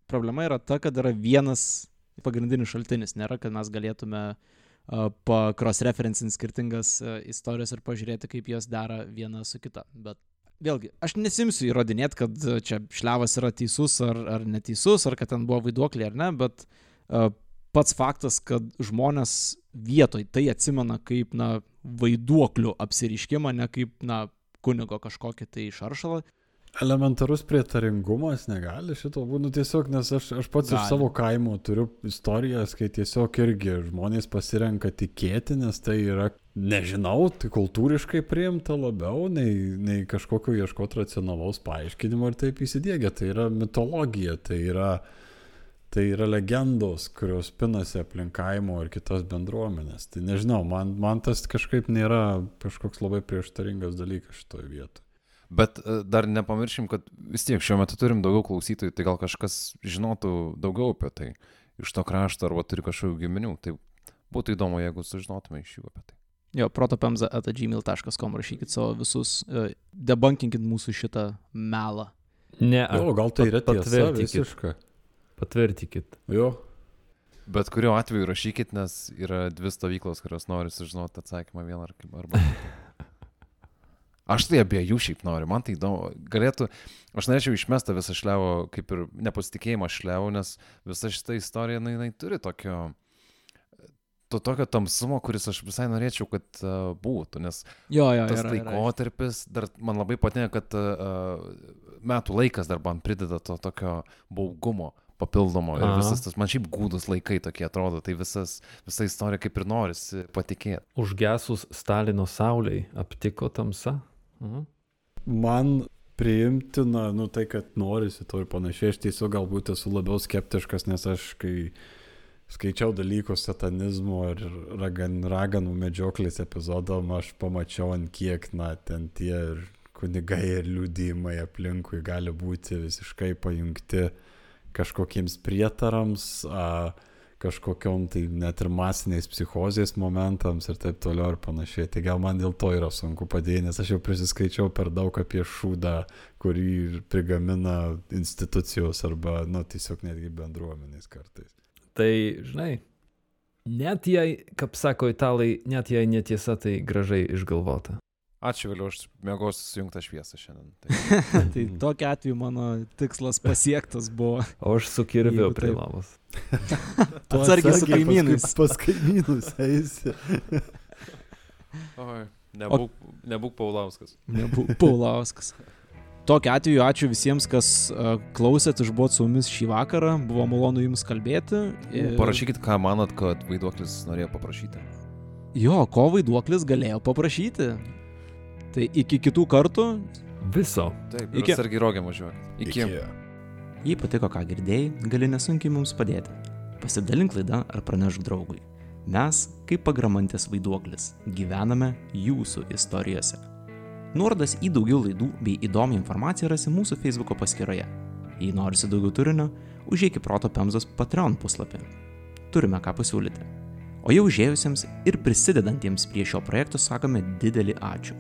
[SPEAKER 2] Problema yra ta, kad yra vienas pagrindinis šaltinis. Nėra, kad mes galėtume uh, pakros-referencing skirtingas uh, istorijas ir pažiūrėti, kaip jos dera viena su kita. Bet vėlgi, aš nesimsiu įrodinėti, kad uh, čia šlevas yra teisus ar, ar neteisus, ar kad ten buvo vaiduokliai ar ne, bet uh, pats faktas, kad žmonės vietoj tai atsimena kaip, na, vaiduoklių apsiriškimą, ne kaip, na, kunigo kažkokį tai šaršalą.
[SPEAKER 3] Elementarus prietaringumas negali šito būti, nu, tiesiog, nes aš, aš pats gali. iš savo kaimo turiu istorijas, kai tiesiog irgi žmonės pasirenka tikėti, nes tai yra, nežinau, tai kultūriškai priimta labiau, nei, nei kažkokio ieškoti racionalaus paaiškinimo ir taip įsidėgia. Tai yra mitologija, tai yra, tai yra legendos, kurios pinasi aplink kaimo ir kitas bendruomenės. Tai nežinau, man, man tas kažkaip nėra kažkoks labai prieštaringas dalykas šitoje vietoje.
[SPEAKER 4] Bet e, dar nepamiršim, kad vis tiek šiuo metu turim daugiau klausytojų, tai gal kažkas žinotų daugiau apie tai iš to krašto arba turi kažkokių giminių. Tai būtų įdomu, jeigu sužinotume iš jų apie tai.
[SPEAKER 2] Jo, protopemza atagmail.com rašykit savo visus, uh, debunkinkit mūsų šitą melą.
[SPEAKER 1] Ne,
[SPEAKER 3] O, gal tai yra
[SPEAKER 1] pat-
[SPEAKER 3] tiesa
[SPEAKER 1] patvirtinkit.
[SPEAKER 3] visiška.
[SPEAKER 1] patvirtinkit.
[SPEAKER 3] Jo,
[SPEAKER 4] Bet kuriuo atveju rašykit, nes yra dvi stovyklos, kurios nori sužinoti atsakymą vieną ar kitą. Aš tai abiejų šiaip noriu, man tai įdomu. Galėtų, aš norėčiau išmestą visą šlevo, kaip ir nepasitikėjimą šlevo, nes visa šita istorija, na, jinai turi tokio, to tokio tamsumo, kuris aš visai norėčiau, kad uh, būtų, nes
[SPEAKER 2] Jo, jo,
[SPEAKER 4] tas
[SPEAKER 2] yra,
[SPEAKER 4] laikotarpis, dar man labai patinka, kad uh, metų laikas dar man prideda to tokio baugumo papildomo ir
[SPEAKER 1] Aha.
[SPEAKER 4] visas tas, man šiaip gūdus laikai tokie atrodo, tai visas, visa istorija kaip ir norisi patikėti.
[SPEAKER 1] Užgesus Stalino sauliai aptiko tamsa. Mhm.
[SPEAKER 3] man priimtina, nu tai, kad norisi to ir panašiai, aš tiesiog galbūt esu labiau skeptiškas, nes aš kai skaičiau dalykus satanizmo ir ragan, raganų medžioklės epizodom, aš pamačiau, ant kiek, na, ten tie ir kunigai ir liūdėjimai aplinkui gali būti visiškai pajungti kažkokiems prietarams, a, kažkokiom tai net ir masiniais psichozės momentams ir taip toliau ir panašiai. Tai gal man dėl to yra sunku padėti, nes aš jau prisiskaičiau per daug apie šūdą, kurį prigamina institucijos arba, nu, tiesiog netgi bendruomenės kartais.
[SPEAKER 1] Tai, žinai, net jei, kaip sako italai, net jei netiesa, tai gražiai išgalvota.
[SPEAKER 4] Ačiū vėliau, aš mėgosiu sujungtą šviesą šiandien. Tai.
[SPEAKER 2] tai tokia atveju mano tikslas pasiektas buvo.
[SPEAKER 1] O aš su kirviu
[SPEAKER 2] Jeigu
[SPEAKER 1] prie.
[SPEAKER 3] Tu
[SPEAKER 2] Atsargiai su kaimynais.
[SPEAKER 3] Pas kaimynus eisi.
[SPEAKER 4] Oi, nebūk, nebūk Paulauskas.
[SPEAKER 2] Nebū- Paulauskas. Tokiu atveju ačiū visiems, kas uh, klausėt, išbuvot su mumis šį vakarą. Buvo malonu jums kalbėti. ir-
[SPEAKER 4] Parašykit, ką manot, kad vaiduoklis norėjo paprašyti.
[SPEAKER 2] Jo, ko vaiduoklis galėjo paprašyti. Tai iki kitų kartų.
[SPEAKER 1] Viso.
[SPEAKER 4] Taip,
[SPEAKER 2] Iki.
[SPEAKER 4] ir atsargiai rogė važiuoja. Iki. Iki.
[SPEAKER 2] Jei patiko, ką girdėjai, gali nesunkiai mums padėti. Pasidalink laidą ar pranešk draugui. Mes, kaip pagramantės vaiduoklis, gyvename jūsų istorijose. Nuorodas į daugiau laidų bei įdomią informaciją rasi mūsų Facebook paskyroje. Jei norisi daugiau turinio, užėjk į Proto Pemzos Patreon puslapį. turime ką pasiūlyti. O jau užėjusiems ir prisidedantiems prie šio projekto sakome didelį ačiū.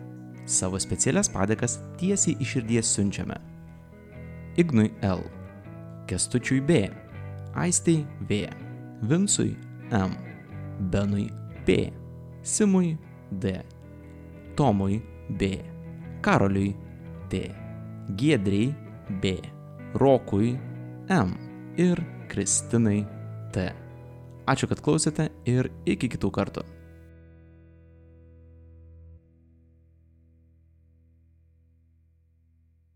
[SPEAKER 2] Savo specialias padėkas tiesiai iš širdies siunčiame. Ignui L. Kestučiui B. Aistei V. Vinsui M. Benui P. Simui D. Tomui B. Karoliui T. Giedriai B. Rokui M. Ir Kristinai T. Ačiū, kad klausėte ir iki kitų kartų.